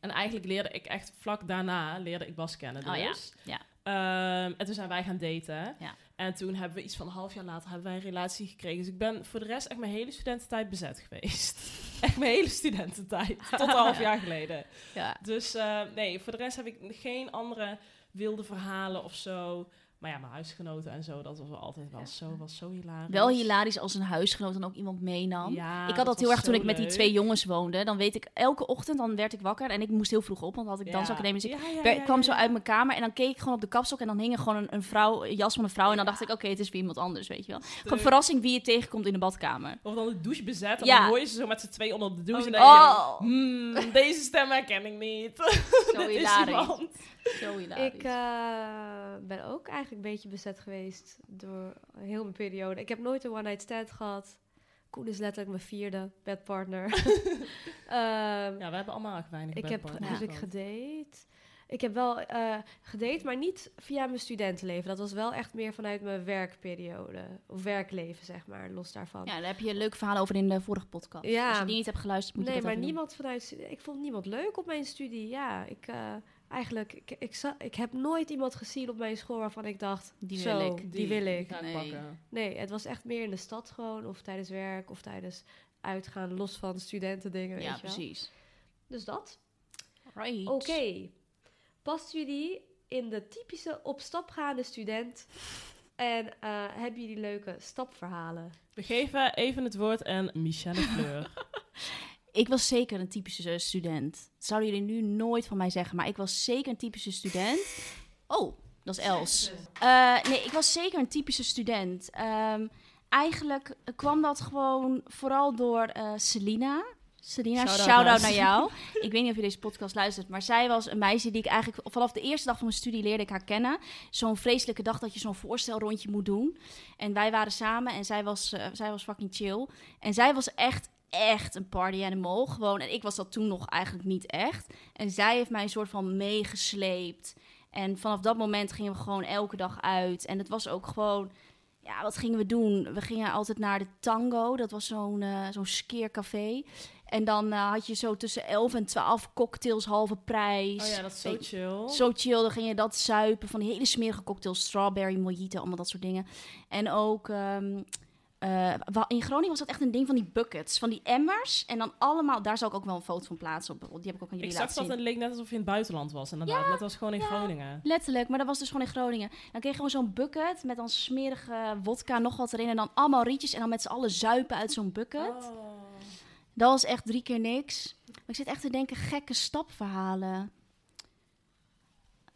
en eigenlijk leerde ik echt vlak daarna leerde ik Bas kennen. Dus. Oh ja, ja. Ehm, en toen zijn wij gaan daten. Ja. En toen hebben we iets van een half jaar later hebben wij een relatie gekregen. Dus ik ben voor de rest echt mijn hele studententijd bezet geweest. echt mijn hele studententijd. Tot een half jaar geleden. ja. Dus eh, nee, voor de rest heb ik geen andere wilde verhalen of zo. Maar ja, mijn huisgenoten en zo, dat was wel altijd wel zo, was zo hilarisch. Wel hilarisch als een huisgenoot dan ook iemand meenam. Ja, ik had dat heel erg toen ik met die twee jongens woonde. Dan weet ik, elke ochtend dan werd ik wakker en ik moest heel vroeg op, want dan had ik dansacademie. Dus ik Ja, kwam zo uit mijn kamer en dan keek ik gewoon op de kapstok en dan hing er gewoon een, een vrouw, een jas van een vrouw. En dan dacht ik, oké, het is weer iemand anders, weet je wel. Gewoon verrassing wie je tegenkomt in de badkamer. Of dan de douche bezet en Ja. dan hoor je ze zo met z'n twee onder de douche. Oh, en dan denk je, Oh, hmm, deze stem herken ik niet. zo hilarisch. Iemand. Zo hilarisch. Ik eh, ben ook eigenlijk een beetje bezet geweest door heel mijn periode. Ik heb nooit een one-night stand gehad. Koen is letterlijk mijn vierde bedpartner. Ehm, Ja, we hebben allemaal weinig ik heb, bedpartners heb ik gedate. Ik heb wel eh gedate, maar niet via mijn studentenleven. Dat was wel echt meer vanuit mijn werkperiode. Of werkleven, zeg maar, los daarvan. Ja, daar heb je een leuk verhaal over in de vorige podcast. Ja. Als je die niet hebt geluisterd, moet je nee, dat maar even doen. niemand vanuit... Ik vond niemand leuk op mijn studie. Ja, ik... eh, eigenlijk, ik, ik, za- ik heb nooit iemand gezien op mijn school waarvan ik dacht... Die zo, wil ik. Die, wil ik. Nee. Nee, het was echt meer in de stad gewoon. Of tijdens werk. Of tijdens uitgaan. Los van studentendingen, weet Ja, je wel. precies. Dus dat. Right. Oké. Past jullie in de typische op stap gaande student? En eh, hebben jullie leuke stapverhalen? We geven even het woord aan Michelle Fleur. Ik was zeker een typische student. Dat zouden jullie nu nooit van mij zeggen, maar ik was zeker een typische student. Oh, dat is Els. Eh, nee, ik was zeker een typische student. Ehm, eigenlijk kwam dat gewoon vooral door eh Selina. Selina, Shout-out naar jou. ik weet niet of je deze podcast luistert, maar zij was een meisje die ik eigenlijk vanaf de eerste dag van mijn studie leerde ik haar kennen. Zo'n vreselijke dag dat je zo'n voorstelrondje moet doen. En wij waren samen en zij was, eh, zij was fucking chill. En zij was echt, echt een party animal. Gewoon, en ik was dat toen nog eigenlijk niet echt. En zij heeft mij een soort van meegesleept. En vanaf dat moment gingen we gewoon elke dag uit. En het was ook gewoon... Ja, wat gingen we doen? We gingen altijd naar de Tango. Dat was zo'n eh zo'n skeercafé. En dan eh, had je zo tussen 11 en 12 cocktails halve prijs. Oh ja, dat is zo chill. Zo chill, dan ging je dat zuipen van die hele smerige cocktails, strawberry, mojito, allemaal dat soort dingen. En ook ehm, eh, in Groningen was dat echt een ding van die buckets, van die emmers. En dan allemaal, daar zal ik ook wel een foto van plaatsen op. Die heb ik ook aan jullie Ik zag laten dat zien. en het leek net alsof je in het buitenland was, inderdaad. maar het was gewoon in Groningen. Letterlijk, maar dat was dus gewoon in Groningen. Dan kreeg je gewoon zo'n bucket met dan smerige wodka, nog wat erin. En dan allemaal rietjes en dan met z'n allen zuipen uit zo'n bucket. Oh. Dat was echt drie keer niks. Maar ik zit echt te denken, gekke stapverhalen.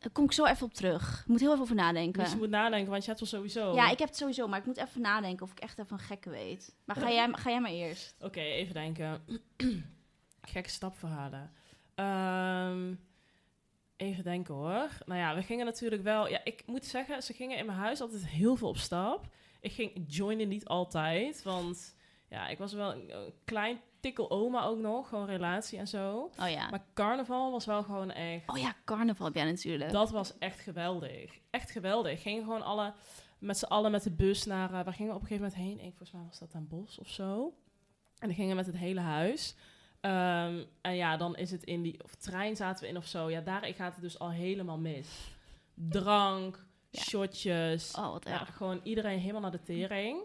Daar kom ik zo even op terug. Ik moet heel even over nadenken. Dus je moet nadenken, want je hebt er sowieso... Ja, ik heb het sowieso, maar ik moet even nadenken of ik echt even een gekke weet. Maar ga jij, ga jij maar eerst. Oké, even denken. Gekke stapverhalen. Ehm, even denken hoor. Nou ja, we gingen natuurlijk wel... Ja, ik moet zeggen, ze gingen in mijn huis altijd heel veel op stap. Ik ging ik joinde niet altijd, want... Ja, ik was wel een, een klein tikkel oma ook nog. Gewoon relatie en zo. Oh ja. Maar carnaval was wel gewoon echt... Oh ja, carnaval heb jij natuurlijk. Dat was echt geweldig. Echt geweldig. Gingen gewoon alle, met z'n allen met de bus naar... eh, waar gingen we op een gegeven moment heen? Ik, volgens mij was dat aan Bos of zo. En dan gingen we met het hele huis. Ehm, en ja, dan is het in die... Of trein zaten we in of zo. Ja, daar gaat het dus al helemaal mis. Drank, Ja. shotjes. Oh, wat Ja, gewoon iedereen helemaal naar de tering.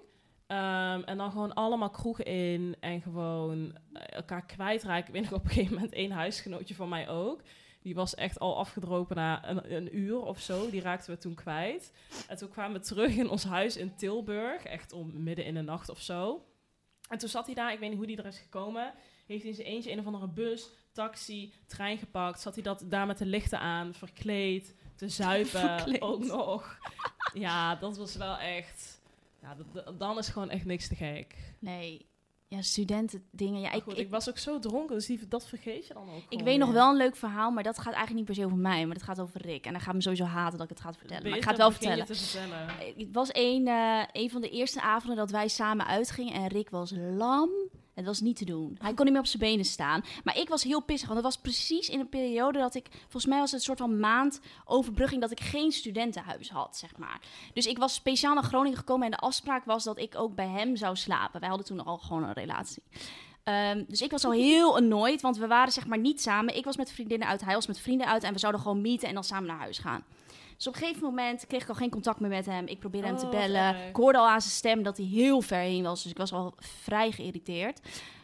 Ehm, en dan gewoon allemaal kroegen in en gewoon eh, elkaar kwijtraken. Ik weet nog op een gegeven moment één huisgenootje van mij ook. Die was echt al afgedropen na een, een uur of zo. Die raakten we toen kwijt. En toen kwamen we terug in ons huis in Tilburg. Echt om midden in de nacht of zo. En toen zat hij daar, ik weet niet hoe die er is gekomen. Heeft hij in zijn eentje een of andere bus, taxi, trein gepakt. Zat hij dat daar met de lichten aan, verkleed, te zuipen Verkleed. ook nog. Ja, dat was wel echt... Ja, dan is gewoon echt niks te gek. Nee. Ja, studenten dingen. Ja, ik, goed, ik, ik was ook zo dronken, dus die, dat vergeet je dan ook ik weet nog wel een leuk verhaal, maar dat gaat eigenlijk niet per se over mij. Maar dat gaat over Rick. En hij gaat me sowieso haten dat ik het ga vertellen. Maar ik ga het wel vertellen. vertellen. Het was een, eh, een van de eerste avonden dat wij samen uitgingen. En Rick was lam. Het was niet te doen. Hij kon niet meer op zijn benen staan. Maar ik was heel pissig. Want het was precies in een periode dat ik... Volgens mij was het een soort van maand overbrugging... dat ik geen studentenhuis had, zeg maar. Dus ik was speciaal naar Groningen gekomen... en de afspraak was dat ik ook bij hem zou slapen. Wij hadden toen al gewoon een relatie. Ehm, dus ik was al heel annoyed, want we waren zeg maar niet samen. Ik was met vriendinnen uit, hij was met vrienden uit... en we zouden gewoon meeten en dan samen naar huis gaan. Dus op een gegeven moment kreeg ik al geen contact meer met hem. Ik probeerde hem te Oh, bellen. Ik hoorde al aan zijn stem dat hij heel ver heen was. Dus ik was al vrij geïrriteerd.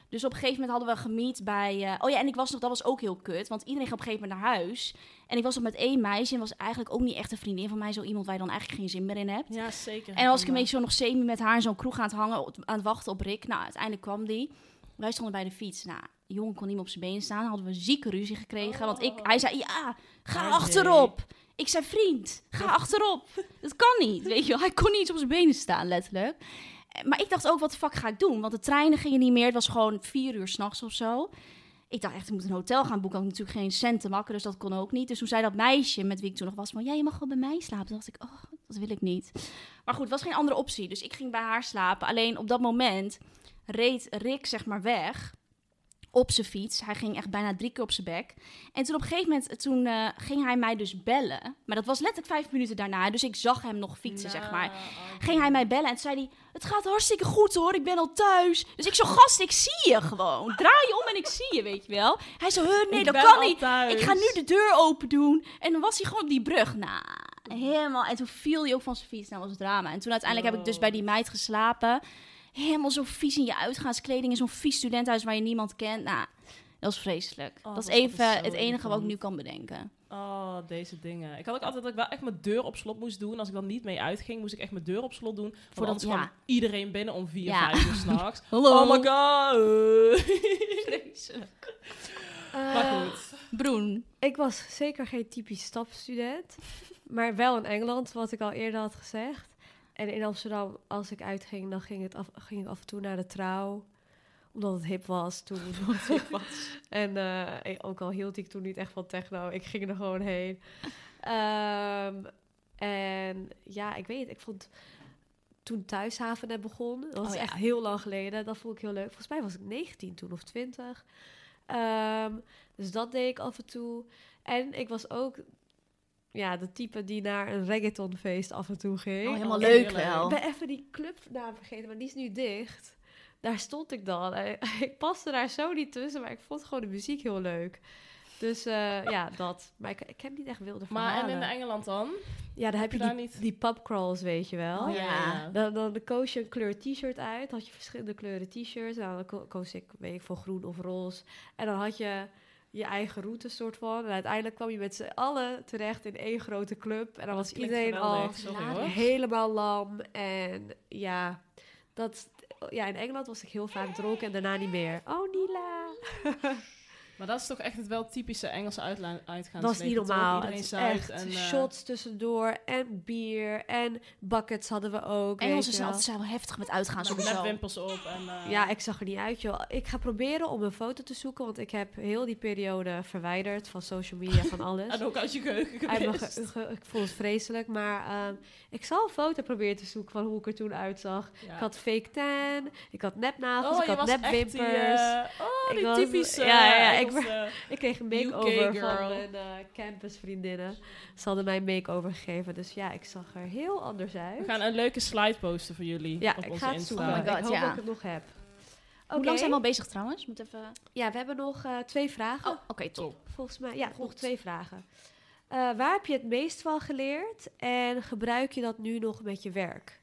Dus op een gegeven moment hadden we gemiet bij... eh, oh ja, en ik was nog, dat was ook heel kut. Want iedereen ging op een gegeven moment naar huis. En ik was nog met één meisje. En was eigenlijk ook niet echt een vriendin van mij. Zo iemand waar je dan eigenlijk geen zin meer in hebt. Ja, zeker. En dan was ik een beetje zo nog semi met haar in zo'n kroeg aan het hangen, aan het wachten op Rick. Nou, uiteindelijk kwam die. Wij stonden bij de fiets. Nou, jongen kon niet meer op zijn benen staan. Hadden we een zieke ruzie gekregen. Want ik, hij zei, ja, ga Oh, nee. Ik zei, vriend, ga achterop. Dat kan niet, weet je wel. Hij kon niet eens op zijn benen staan, letterlijk. Eh, Maar ik dacht ook, wat de fuck ga ik doen? Want de treinen gingen niet meer. Het was gewoon vier uur s'nachts of zo. Ik dacht echt, ik moet een hotel gaan boeken. Ik had natuurlijk geen cent te makken, dus dat kon ook niet. Dus toen zei dat meisje met wie ik toen nog was van... Ja, je mag wel bij mij slapen. Toen dacht ik, oh, dat wil ik niet. Maar goed, het was geen andere optie. Dus ik ging bij haar slapen. Alleen op dat moment reed Rick zeg maar weg op zijn fiets. Hij ging echt bijna drie keer op zijn bek. En toen op een gegeven moment toen, eh, ging hij mij dus bellen. Maar dat was letterlijk vijf minuten daarna. Dus ik zag hem nog fietsen, zeg maar. Ging hij mij bellen en toen zei hij... Het gaat hartstikke goed hoor, ik ben al thuis. Dus ik zo, gast, ik zie je gewoon. Draai je om en ik zie je, weet je wel. Hij zo, "Huh, nee, Ik dat kan niet. thuis. Ik ga nu de deur open doen. En dan was hij gewoon op die brug. Nou, helemaal. En toen viel hij ook van zijn fiets. Nou, was drama. En toen uiteindelijk heb ik dus bij die meid geslapen. Helemaal zo vies in je uitgaanskleding. In zo'n vies studentenhuis waar je niemand kent. Nou, dat was vreselijk. Oh, dat is is even het enige wat ik nu kan bedenken. Oh, deze dingen. Ik had ook altijd dat ik wel echt mijn deur op slot moest doen. Als ik dan niet mee uitging, moest ik echt mijn deur op slot doen. Voordat- ja. kwam iedereen binnen om vier, Ja. vijf uur s'nachts. Hallo. Oh my god. Vreselijk. maar Eh, goed. Broen. Ik was zeker geen typisch stapstudent, maar wel in Engeland, wat ik al eerder had gezegd. En in Amsterdam, als ik uitging, dan ging, het af, ging ik af en toe naar de trouw. Omdat het hip was toen. het hip was. En eh, ook al hield ik toen niet echt van techno, ik ging er gewoon heen. Ehm, en ja, ik weet het, ik vond toen Thuishaven net begon, dat was Oh ja. echt heel lang geleden, dat vond ik heel leuk. Volgens mij was ik 19 toen of 20. Ehm, dus dat deed ik af en toe. En ik was ook ja, de type die naar een reggaetonfeest af en toe ging. Oh, helemaal leuk wel. Ik ben even die clubnaam vergeten, maar die is nu dicht. Daar stond ik dan. Ik paste daar zo niet tussen, maar ik vond gewoon de muziek heel leuk. Dus eh, ja, dat. Maar ik, ik heb niet echt wilde Maar en verhalen. in Engeland dan? Ja, dan heb je die, niet- die pubcrawls, weet je wel. Oh, ja. Dan, dan koos je een kleur t-shirt uit. Had je verschillende kleuren t-shirts. Nou, dan ko- koos ik, weet ik veel, groen of roze. En dan had je je eigen route soort van. En uiteindelijk kwam je met z'n allen terecht in één grote club. En dan was iedereen al. Sorry, helemaal lam. En ja, dat, ja, in Engeland was ik heel vaak dronken en daarna niet meer. Oh, Nila. Maar dat is toch echt het wel typische Engelse uitgaan. Dat was niet normaal. Het is echt en... eh, shots tussendoor en bier en buckets hadden we ook. Engelsen zijn wel. altijd zijn wel heftig met uitgaan met sowieso. nepwimpels op en... eh, Ja, ik zag er niet uit, joh. Ik ga proberen om een foto te zoeken, want ik heb heel die periode verwijderd van social media, van alles. En ook uit je geheugen Uit mijn gewist. ge- ge- ik vond het vreselijk, maar ehm, ik zal een foto proberen te zoeken van hoe ik er toen uitzag. Ja. Ik had fake tan, ik had nepnagels, Oh, ik je had was echt die, nepwimpers. eh, oh, Ik die was- typische... ja, ja, ja, ik Engelse- Ik kreeg een makeover girl. van mijn eh, campusvriendinnen. Ze hadden mij een makeover gegeven, dus ja, ik zag er heel anders uit. We gaan een leuke slide posten voor jullie ja, op ik onze ga het Insta. zoeken. Oh my God, ik hoop ja. dat ik het nog heb. Hoe Oké. lang zijn we al bezig trouwens? Moet even... Ja, we hebben nog eh, twee vragen. Oh, oké, top. Volgens mij, ja, Goed. nog twee vragen. Eh, waar heb je het meest van geleerd en gebruik je dat nu nog met je werk?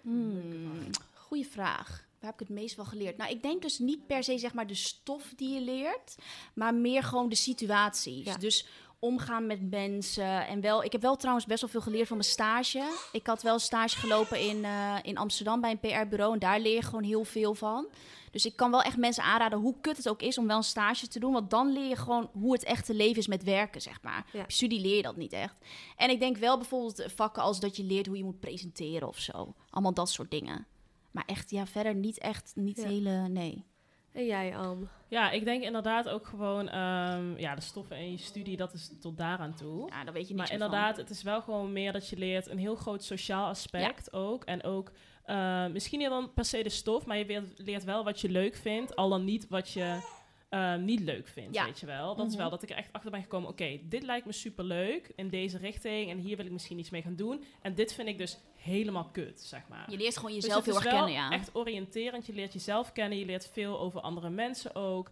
Hmm, goeie vraag. Waar heb ik het meest van geleerd? Nou, ik denk dus niet per se zeg maar de stof die je leert, maar meer gewoon de situaties. Ja. Dus omgaan met mensen. En wel, ik heb wel trouwens best wel veel geleerd van mijn stage. Ik had wel stage gelopen in, eh, in Amsterdam bij een PR-bureau en daar leer je gewoon heel veel van. Dus ik kan wel echt mensen aanraden, hoe kut het ook is om wel een stage te doen. Want dan leer je gewoon hoe het echte leven is met werken, zeg maar. Ja. Op je studie leer je dat niet echt. En ik denk wel bijvoorbeeld vakken als dat je leert hoe je moet presenteren of zo. Allemaal dat soort dingen. Maar echt, ja, verder niet echt, niet Ja. hele, nee. En jij, Am? Ja, ik denk inderdaad ook gewoon... ehm, ja, de stoffen in je studie, dat is tot daaraan toe. Ja, daar weet je niks Maar van. inderdaad, het is wel gewoon meer dat je leert een heel groot sociaal aspect ook. En ook eh, misschien niet dan per se de stof, maar je leert, wel wat je leuk vindt, al dan niet wat je eh, niet leuk vindt, Ja. weet je wel. Dat is Mhm. wel dat ik er echt achter ben gekomen, oké, dit lijkt me super leuk in deze richting en hier wil ik misschien iets mee gaan doen. En dit vind ik dus helemaal kut, zeg maar. Je leert gewoon Dus jezelf het heel erg kennen, ja. echt oriënterend. Je leert jezelf kennen. Je leert veel over andere mensen ook.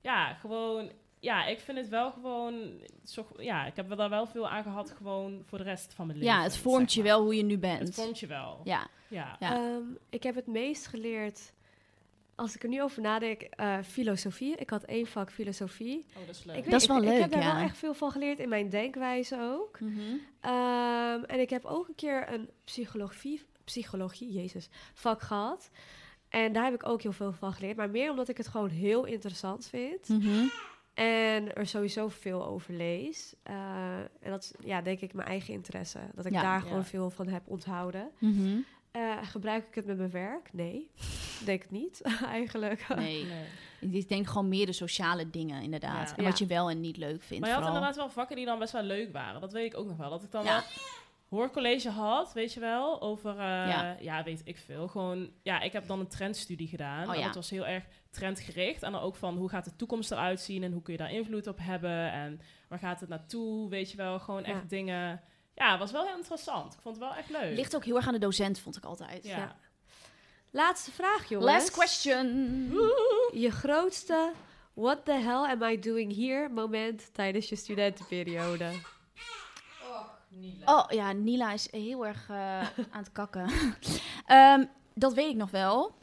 Ja, gewoon... Ja, ik vind het wel gewoon... Zo, ja, ik heb er daar wel veel aan gehad gewoon voor de rest van mijn leven. Ja, het vormt zeg je wel hoe je nu bent. Het vormt je wel. Ja, Ja. Ja. Ehm, ik heb het meest geleerd als ik er nu over nadenk, eh, filosofie. Ik had één vak filosofie. Oh, dat is leuk. Ik weet- Dat is wel ik, leuk, Ik heb daar ja. wel echt veel van geleerd in mijn denkwijze ook. Mhm. Ehm, en ik heb ook een keer een psychologie, psychologie, jezus, vak gehad. En daar heb ik ook heel veel van geleerd. Maar meer omdat ik het gewoon heel interessant vind. Mhm. En er sowieso veel over lees. Eh, en dat is, ja, denk ik, mijn eigen interesse. Dat ik Ja. daar Ja. gewoon veel van heb onthouden. Mhm. Eh, gebruik ik het met mijn werk? Nee. denk het niet, eigenlijk. Nee. Nee. Ik denk gewoon meer de sociale dingen, inderdaad. Ja. En wat je wel en niet leuk vindt. Maar je had vooral. inderdaad wel vakken die dan best wel leuk waren. Dat weet ik ook nog wel. Dat ik dan Ja. wel hoorcollege had, weet je wel, over, eh, Ja. ja. weet ik veel. Gewoon, ja, ik heb dan een trendstudie gedaan. Oh, en ja. dat was heel erg trendgericht. En dan ook van, hoe gaat de toekomst eruit zien en hoe kun je daar invloed op hebben en waar gaat het naartoe, weet je wel. Gewoon echt dingen. Ja, het was wel heel interessant. Ik vond het wel echt leuk. Ligt ook heel erg aan de docent, vond ik altijd. ja. Ja. Laatste vraag, jongens. Last question. Je grootste what the hell am I doing here moment tijdens je studentenperiode? Oh ja, Nila is heel erg eh, aan het kakken. Ehm, dat weet ik nog wel.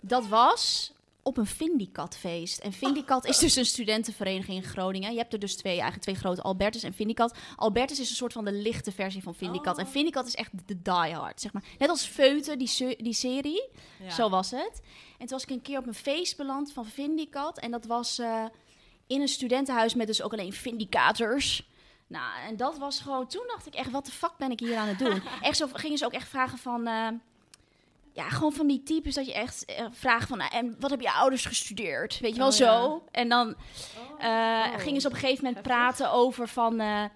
Dat was op een Vindicat-feest. En Vindicat is dus een studentenvereniging in Groningen. Je hebt er dus twee, eigenlijk twee grote, Albertus en Vindicat. Albertus is een soort van de lichte versie van Vindicat. En Vindicat is echt de diehard, zeg maar. Net als Feuten, die, die serie. Ja. Zo was het. En toen was ik een keer op een feest beland van Vindicat. En dat was eh, in een studentenhuis met dus ook alleen Vindicators. Nou, en dat was gewoon... Toen dacht ik echt, wat de fuck ben ik hier aan het doen? echt zo gingen ze ook echt vragen van... eh, ja, gewoon van die types dat je echt eh, vraagt van... eh, en wat hebben je ouders gestudeerd? Weet je wel, Oh, zo. En dan eh, Oh. gingen ze op een gegeven moment Heftig. praten over van... eh, eh,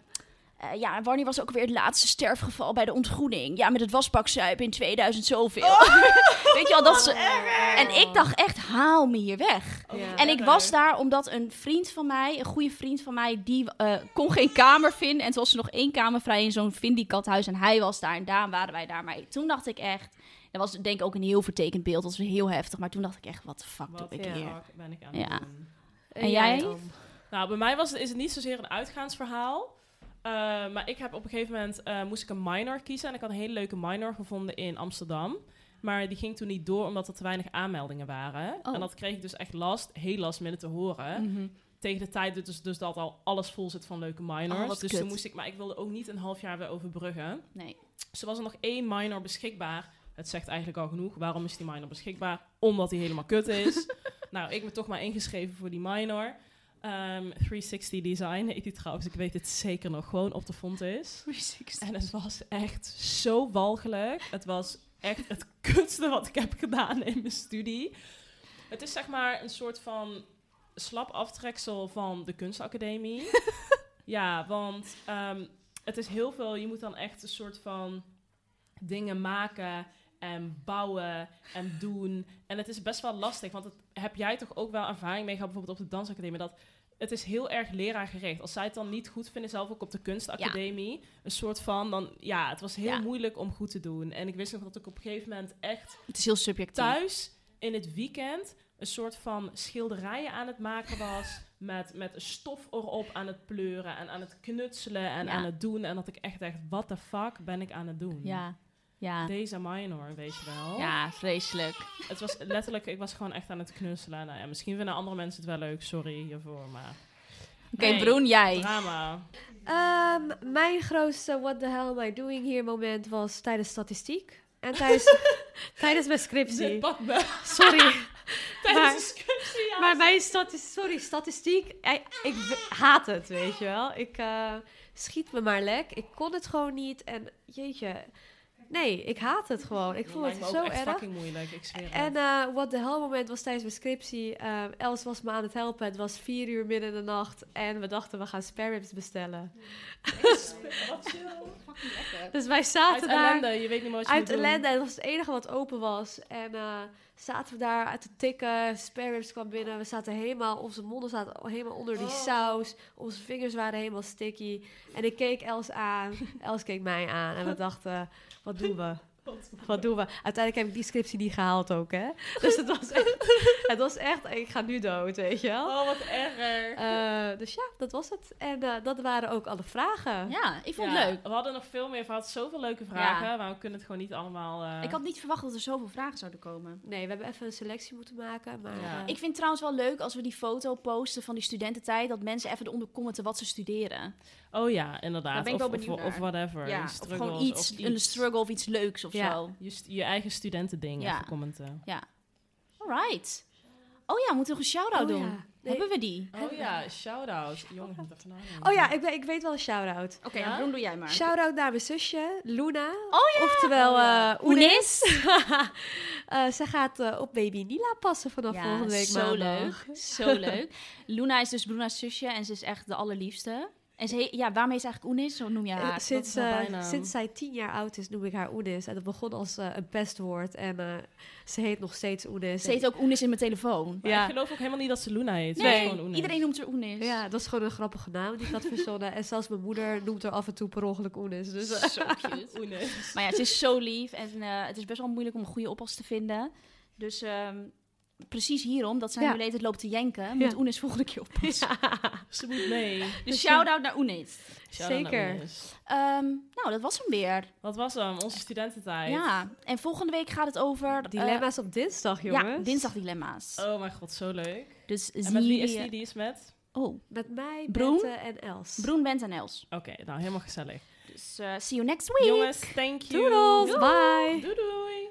ja, en wanneer was ook weer het laatste sterfgeval bij de ontgroening? Ja, met het wasbakzuipen in 2000 zoveel. Weet je wel, dat ze... En ik dacht echt, haal me hier weg. Oh, Ja. En ik was daar omdat een vriend van mij, een goede vriend van mij, die eh, kon geen kamer vinden. En toen was er nog één kamer vrij in zo'n Vindicathuis. En hij was daar en daarom waren wij daar. Maar toen dacht ik echt, dat was denk ik ook een heel vertekend beeld. Dat was heel heftig. Maar toen dacht ik echt, wat de fuck Wat doe ik hier? fuck ben ik aan Ja. het doen? En jij? dan? Nou, bij mij was het, is het niet zozeer een uitgaansverhaal. Eh, maar ik heb op een gegeven moment eh, moest ik een minor kiezen. En ik had een hele leuke minor gevonden in Amsterdam. Maar die ging toen niet door omdat er te weinig aanmeldingen waren. Oh. En dat kreeg ik dus echt last, heel last minute te horen. Mhm. Tegen de tijd dus, dus dat al alles vol zit van leuke minors. Oh, dus kut. toen moest ik, maar ik wilde ook niet een half jaar weer overbruggen. Nee. Dus er was er nog één minor beschikbaar. Het zegt eigenlijk al genoeg. Waarom is die minor beschikbaar? Omdat hij helemaal kut is. nou, ik ben toch maar ingeschreven voor die minor. Ehm, 360 Design heet die trouwens. Ik weet het zeker nog. Gewoon op de font is. En het was echt zo walgelijk. Het was echt het kutste wat ik heb gedaan in mijn studie. Het is zeg maar een soort van slap aftreksel van de kunstacademie. ja, want ehm, het is heel veel... Je moet dan echt een soort van dingen maken en bouwen en doen. En het is best wel lastig, want het, heb jij toch ook wel ervaring mee gehad, bijvoorbeeld op de dansacademie, dat het is heel erg leraargericht. Als zij het dan niet goed vinden, zelf ook op de kunstacademie, een soort van, dan ja, het was heel Ja. moeilijk om goed te doen. En ik wist nog dat ik op een gegeven moment echt Het is heel subjectief. thuis in het weekend een soort van schilderijen aan het maken was. Met, met stof erop aan het pleuren en aan het knutselen en Ja. aan het doen. En dat ik echt dacht, what the fuck ben ik aan het doen? Ja. Ja. Deze minor, weet je wel. Ja, vreselijk. Het was letterlijk, ik was gewoon echt aan het knutselen. Nou ja, misschien vinden andere mensen het wel leuk, sorry hiervoor, maar... Oké, Nee, Broen, jij. Drama. Ehm, mijn grootste what the hell am I doing here moment was tijdens statistiek. En tijdens, tijdens mijn scriptie. Sorry. tijdens Maar- de scriptie, ja. Maar mijn statistiek, sorry, statistiek, ik, ik w- haat het, weet je wel. Ik eh, schiet me maar lek. Ik kon het gewoon niet. En jeetje, nee, ik haat het gewoon. Ik lijkt het me ook zo echt erg. fucking moeilijk, ik zweer En eh what the hell moment was tijdens mijn scriptie. eh, Els was me aan het helpen. Het was vier uur midden in de nacht. En we dachten, we gaan spare ribs bestellen. Wat chill. Dus wij Uit zaten daar... ellende, je weet niet meer wat je Uit moet doen. ellende. En dat was het enige wat open was. En eh, zaten we daar uit te tikken. Spare ribs kwam binnen. We zaten helemaal... Onze monden zaten helemaal onder die saus. Onze vingers waren helemaal sticky. En ik keek Els aan. Els keek mij aan. En we dachten... Wat doen we? Wat doen we? Uiteindelijk heb ik die scriptie niet gehaald ook, hè? Dus het was echt... Het was echt... Ik ga nu dood, weet je wel? Oh, wat erg. Eh, dus ja, dat was het. En eh, dat waren ook alle vragen. Ja, ik vond Ja, het leuk. We hadden nog veel meer. We hadden zoveel leuke vragen. Maar we kunnen het gewoon niet allemaal... eh, Ik had niet verwacht dat er zoveel vragen zouden komen. Nee, we hebben even een selectie moeten maken. Maar Ja. Ik vind het trouwens wel leuk als we die foto posten van die studententijd, dat mensen even eronder commenten wat ze studeren. Oh ja, inderdaad. Daar ben ik of, wel benieuwd of, of whatever. ja, of gewoon iets, of een struggle of iets leuks of Ja. zo. Je, je eigen studentending Ja. even commenten. Alright. Oh ja, we moeten nog een shout-out Oh doen. ja. Nee. Hebben we die? Oh ja, shout-out. Nadenken. Oh ja, ik, ben, ik weet wel een shout-out. Oké, Ja? dan doe jij maar. Shout-out naar mijn zusje, Luna. Oh ja! Oftewel, ja. Oenis. Eh, zij gaat eh, op baby Nila passen vanaf Ja, volgende week zo maandag. leuk. Zo leuk. Luna is dus Bruna's zusje en ze is echt de allerliefste. En ze heet- ja, waarmee is eigenlijk Oenis? Zo noem je Eh, haar. sinds, eh, sinds zij tien jaar oud is, noem ik haar Oenis. En dat begon als eh, een pestwoord. En eh, ze heet nog steeds Oenis. Ze heet ook Oenis in mijn telefoon. Maar Ja. ik geloof ook helemaal niet dat ze Luna heet. Nee, iedereen noemt haar Oenis. Ja, dat is gewoon een grappige naam die ik had verzonnen. En zelfs mijn moeder noemt haar af en toe per ongeluk Oenis. Dus, Zo cute. Oenis. Maar ja, ze is zo lief en eh, het is best wel moeilijk om een goede oppas te vinden. Dus ehm, precies hierom, dat zij Ja. tijd loopt te jenken, moet Ja. Oenis volgende keer oppassen. Ze moet mee. Dus shout-out naar Oenis. Shout-out naar Zeker. Oenis. Ehm, nou, dat was hem weer. Wat was hem? Onze studententijd. Ja, en volgende week gaat het over... eh, dilemma's op dinsdag, jongens. ja, dinsdag dilemma's. Oh mijn god, zo leuk. Dus En zien met wie is die? Die is met? Oh, Met mij, Broen? En Els. Broen, Bent en Els. Oké, nou helemaal gezellig. Dus eh, see you next week. Jongens, thank you. Doedels, bye! Doei doei.